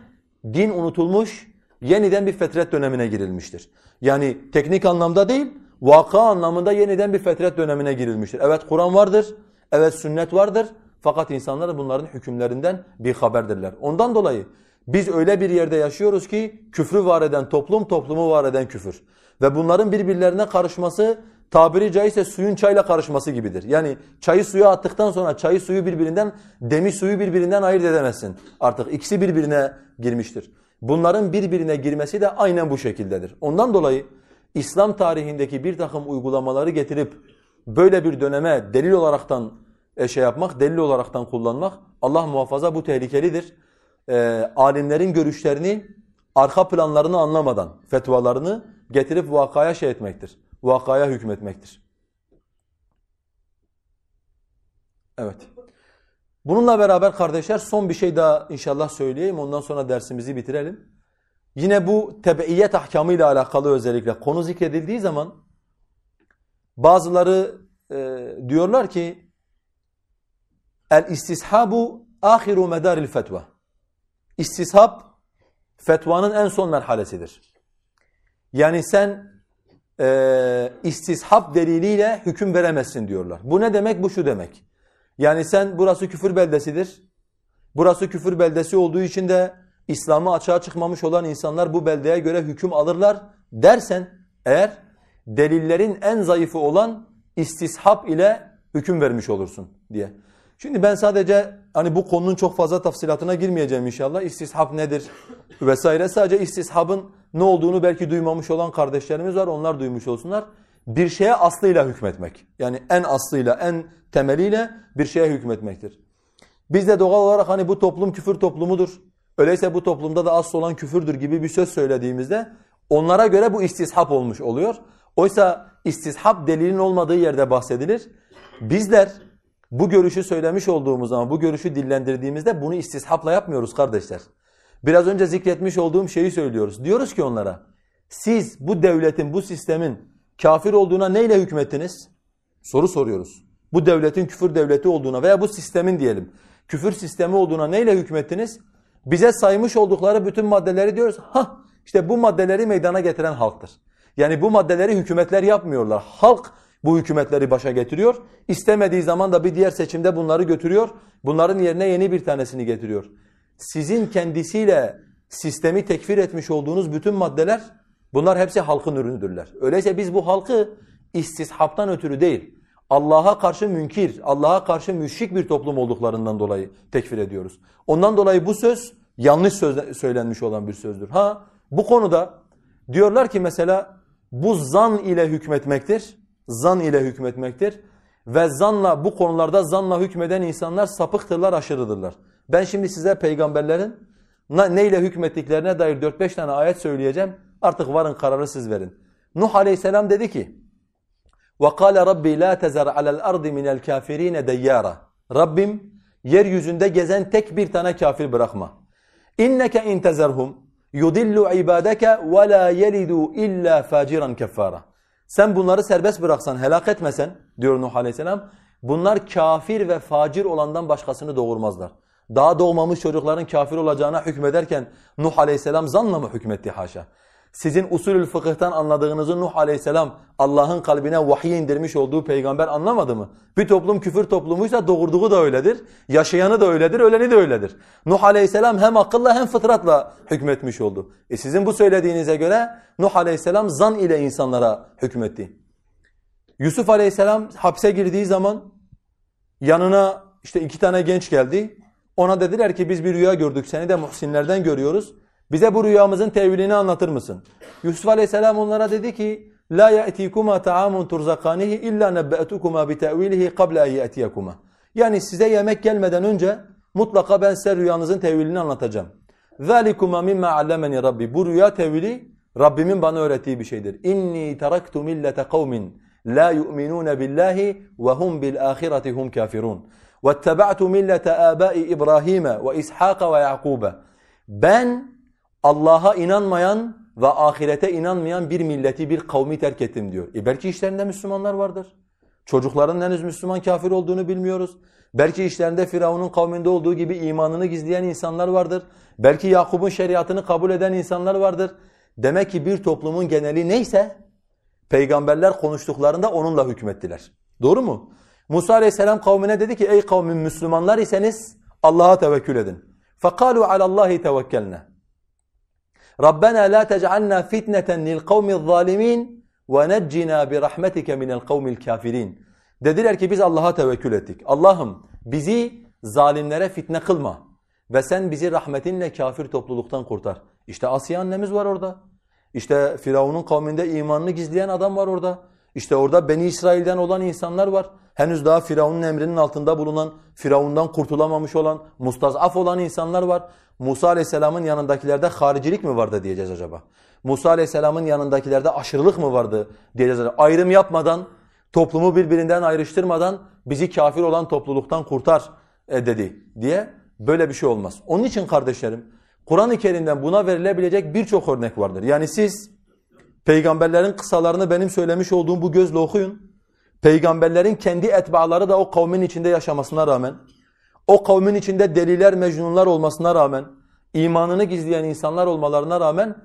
Din unutulmuş, yeniden bir fetret dönemine girilmiştir. Yani teknik anlamda değil, vaka anlamında yeniden bir fetret dönemine girilmiştir. Evet Kur'an vardır, evet sünnet vardır fakat insanlar bunların hükümlerinden bir haberdirler. Ondan dolayı biz öyle bir yerde yaşıyoruz ki küfrü var eden toplum, toplumu var eden küfür. Ve bunların birbirlerine karışması tabiri caizse suyun çayla karışması gibidir. Yani çayı suya attıktan sonra çayı suyu birbirinden, demi suyu birbirinden ayırt edemezsin. Artık ikisi birbirine girmiştir. Bunların birbirine girmesi de aynen bu şekildedir. Ondan dolayı İslam tarihindeki bir takım uygulamaları getirip böyle bir döneme delil olaraktan e, şey yapmak, delil olaraktan kullanmak Allah muhafaza bu tehlikelidir. E, alimlerin görüşlerini, arka planlarını anlamadan fetvalarını getirip vakaya şey etmektir. Vakaya hükmetmektir. Evet. Bununla beraber kardeşler son bir şey daha inşallah söyleyeyim. Ondan sonra dersimizi bitirelim. Yine bu tebeiyet ahkamıyla alakalı özellikle konu zikredildiği zaman bazıları e, diyorlar ki el istishabu ahiru medaril fetva. İstishab fetvanın en son merhalesidir. Yani sen e, istishab deliliyle hüküm veremezsin diyorlar. Bu ne demek? Bu şu demek. Yani sen burası küfür beldesidir. Burası küfür beldesi olduğu için de İslam'ı açığa çıkmamış olan insanlar bu beldeye göre hüküm alırlar dersen eğer delillerin en zayıfı olan istishab ile hüküm vermiş olursun diye. Şimdi ben sadece hani bu konunun çok fazla tafsilatına girmeyeceğim inşallah. İstishab nedir vesaire. Sadece istishabın ne olduğunu belki duymamış olan kardeşlerimiz var. Onlar duymuş olsunlar. Bir şeye aslıyla hükmetmek. Yani en aslıyla, en temeliyle bir şeye hükmetmektir. Biz de doğal olarak hani bu toplum küfür toplumudur. Öyleyse bu toplumda da asıl olan küfürdür gibi bir söz söylediğimizde Onlara göre bu istishap olmuş oluyor. Oysa istishap delilin olmadığı yerde bahsedilir. Bizler bu görüşü söylemiş olduğumuz zaman, bu görüşü dillendirdiğimizde bunu istishapla yapmıyoruz kardeşler. Biraz önce zikretmiş olduğum şeyi söylüyoruz. Diyoruz ki onlara, siz bu devletin, bu sistemin kafir olduğuna neyle hükmettiniz? Soru soruyoruz. Bu devletin küfür devleti olduğuna veya bu sistemin diyelim, küfür sistemi olduğuna neyle hükmettiniz? Bize saymış oldukları bütün maddeleri diyoruz. Ha, işte bu maddeleri meydana getiren halktır. Yani bu maddeleri hükümetler yapmıyorlar. Halk bu hükümetleri başa getiriyor. İstemediği zaman da bir diğer seçimde bunları götürüyor. Bunların yerine yeni bir tanesini getiriyor. Sizin kendisiyle sistemi tekfir etmiş olduğunuz bütün maddeler bunlar hepsi halkın ürünüdürler. Öyleyse biz bu halkı istishaptan ötürü değil, Allah'a karşı münkir, Allah'a karşı müşrik bir toplum olduklarından dolayı tekfir ediyoruz. Ondan dolayı bu söz yanlış söz, söylenmiş olan bir sözdür. Ha bu konuda diyorlar ki mesela bu zan ile hükmetmektir. Zan ile hükmetmektir. Ve zanla bu konularda zanla hükmeden insanlar sapıktırlar, aşırıdırlar. Ben şimdi size peygamberlerin neyle hükmettiklerine dair 4-5 tane ayet söyleyeceğim. Artık varın kararı siz verin. Nuh aleyhisselam dedi ki وَقَالَ رَبِّي لَا تَزَرْ عَلَى الْأَرْضِ مِنَ الْكَافِر۪ينَ دَيَّارًا Rabbim yeryüzünde gezen tek bir tane kafir bırakma. اِنَّكَ اِنْ تَزَرْهُمْ يُضِلُّ عِبَادَكَ وَلَا يَلِدُوا اِلَّا فَاجِرًا كَفَّارًا sen bunları serbest bıraksan, helak etmesen diyor Nuh Aleyhisselam, bunlar kafir ve facir olandan başkasını doğurmazlar. Daha doğmamış çocukların kafir olacağına hükmederken Nuh Aleyhisselam zanla mı hükmetti haşa? Sizin usulül fıkıhtan anladığınızı Nuh aleyhisselam Allah'ın kalbine vahiy indirmiş olduğu peygamber anlamadı mı? Bir toplum küfür toplumuysa doğurduğu da öyledir, yaşayanı da öyledir, öleni de öyledir. Nuh aleyhisselam hem akılla hem fıtratla hükmetmiş oldu. E sizin bu söylediğinize göre Nuh aleyhisselam zan ile insanlara hükmetti. Yusuf aleyhisselam hapse girdiği zaman yanına işte iki tane genç geldi. Ona dediler ki biz bir rüya gördük seni de muhsinlerden görüyoruz. Bize bu rüyamızın tevilini anlatır mısın? Yusuf Aleyhisselam onlara dedi ki La ya'tikuma ta'amun turzakanihi illa nebbe'tukuma bi ta'wilihi qabla en ya'tiyakuma. Yani size yemek gelmeden önce mutlaka ben size rüyanızın tevilini anlatacağım. Zalikuma mimma allamani Rabbi. Bu rüya tevili Rabbimin bana öğrettiği bir şeydir. İnni taraktu millete kavmin la yu'minun billahi ve hum bil ahireti hum kafirun. Vettaba'tu millete abai İbrahim ve İshak ve Yakub. Ben Allah'a inanmayan ve ahirete inanmayan bir milleti, bir kavmi terk ettim diyor. E belki işlerinde Müslümanlar vardır. Çocukların henüz Müslüman kafir olduğunu bilmiyoruz. Belki işlerinde Firavun'un kavminde olduğu gibi imanını gizleyen insanlar vardır. Belki Yakup'un şeriatını kabul eden insanlar vardır. Demek ki bir toplumun geneli neyse peygamberler konuştuklarında onunla hükmettiler. Doğru mu? Musa aleyhisselam kavmine dedi ki ey kavmin Müslümanlar iseniz Allah'a tevekkül edin. فَقَالُوا عَلَى اللّٰهِ تَوَكَّلْنَا Rabbena la tec'alna fitneten lil kavmiz zalimin ve neccina bi rahmetike minel kavmil kafirin. Dediler ki biz Allah'a tevekkül ettik. Allah'ım bizi zalimlere fitne kılma ve sen bizi rahmetinle kafir topluluktan kurtar. İşte Asiye annemiz var orada. İşte Firavun'un kavminde imanını gizleyen adam var orada. İşte orada Beni İsrail'den olan insanlar var. Henüz daha Firavun'un emrinin altında bulunan, Firavun'dan kurtulamamış olan, mustazaf olan insanlar var. Musa Aleyhisselam'ın yanındakilerde haricilik mi vardı diyeceğiz acaba? Musa Aleyhisselam'ın yanındakilerde aşırılık mı vardı diyeceğiz acaba? Ayrım yapmadan, toplumu birbirinden ayrıştırmadan bizi kafir olan topluluktan kurtar e, dedi diye böyle bir şey olmaz. Onun için kardeşlerim Kur'an-ı Kerim'den buna verilebilecek birçok örnek vardır. Yani siz peygamberlerin kısalarını benim söylemiş olduğum bu gözle okuyun. Peygamberlerin kendi etbaları da o kavmin içinde yaşamasına rağmen o kavmin içinde deliler, mecnunlar olmasına rağmen, imanını gizleyen insanlar olmalarına rağmen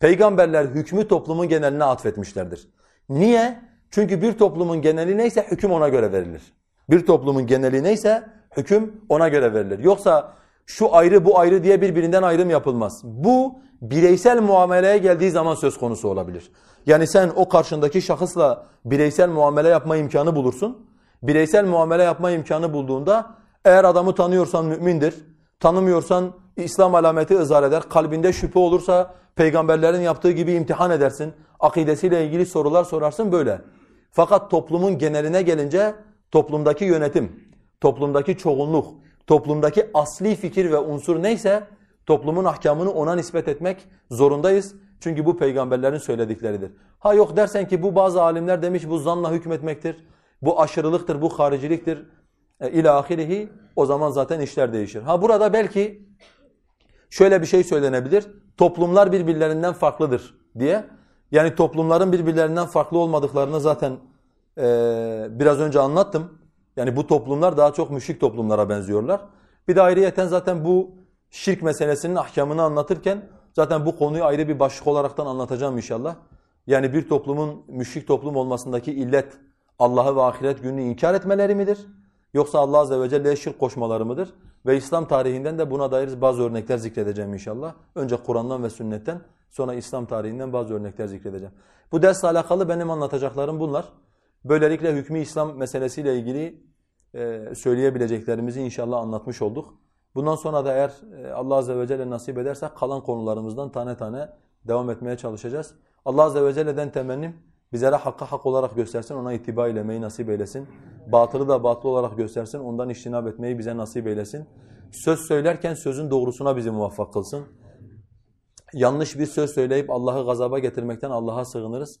peygamberler hükmü toplumun geneline atfetmişlerdir. Niye? Çünkü bir toplumun geneli neyse hüküm ona göre verilir. Bir toplumun geneli neyse hüküm ona göre verilir. Yoksa şu ayrı bu ayrı diye birbirinden ayrım yapılmaz. Bu bireysel muameleye geldiği zaman söz konusu olabilir. Yani sen o karşındaki şahısla bireysel muamele yapma imkanı bulursun. Bireysel muamele yapma imkanı bulduğunda eğer adamı tanıyorsan mümindir, tanımıyorsan İslam alameti ızhar eder. Kalbinde şüphe olursa peygamberlerin yaptığı gibi imtihan edersin. Akidesiyle ilgili sorular sorarsın böyle. Fakat toplumun geneline gelince toplumdaki yönetim, toplumdaki çoğunluk, toplumdaki asli fikir ve unsur neyse Toplumun ahkamını ona nispet etmek zorundayız. Çünkü bu peygamberlerin söyledikleridir. Ha yok dersen ki bu bazı alimler demiş bu zanla hükmetmektir. Bu aşırılıktır, bu hariciliktir. E, ila ahirihi o zaman zaten işler değişir. Ha burada belki şöyle bir şey söylenebilir. Toplumlar birbirlerinden farklıdır diye. Yani toplumların birbirlerinden farklı olmadıklarını zaten e, biraz önce anlattım. Yani bu toplumlar daha çok müşrik toplumlara benziyorlar. Bir de ayrıyeten zaten bu şirk meselesinin ahkamını anlatırken zaten bu konuyu ayrı bir başlık olaraktan anlatacağım inşallah. Yani bir toplumun müşrik toplum olmasındaki illet Allah'ı ve ahiret gününü inkar etmeleri midir? Yoksa Allah azze ve celle'ye şirk koşmaları mıdır? Ve İslam tarihinden de buna dair bazı örnekler zikredeceğim inşallah. Önce Kur'an'dan ve sünnetten sonra İslam tarihinden bazı örnekler zikredeceğim. Bu dersle alakalı benim anlatacaklarım bunlar. Böylelikle hükmü İslam meselesiyle ilgili e, söyleyebileceklerimizi inşallah anlatmış olduk. Bundan sonra da eğer e, Allah azze ve celle nasip ederse kalan konularımızdan tane tane devam etmeye çalışacağız. Allah azze ve celle'den temennim bizlere hakka hak olarak göstersin, ona itibar eylemeyi nasip eylesin. Batılı da batıl olarak göstersin, ondan iştinab etmeyi bize nasip eylesin. Söz söylerken sözün doğrusuna bizi muvaffak kılsın. Yanlış bir söz söyleyip Allah'ı gazaba getirmekten Allah'a sığınırız.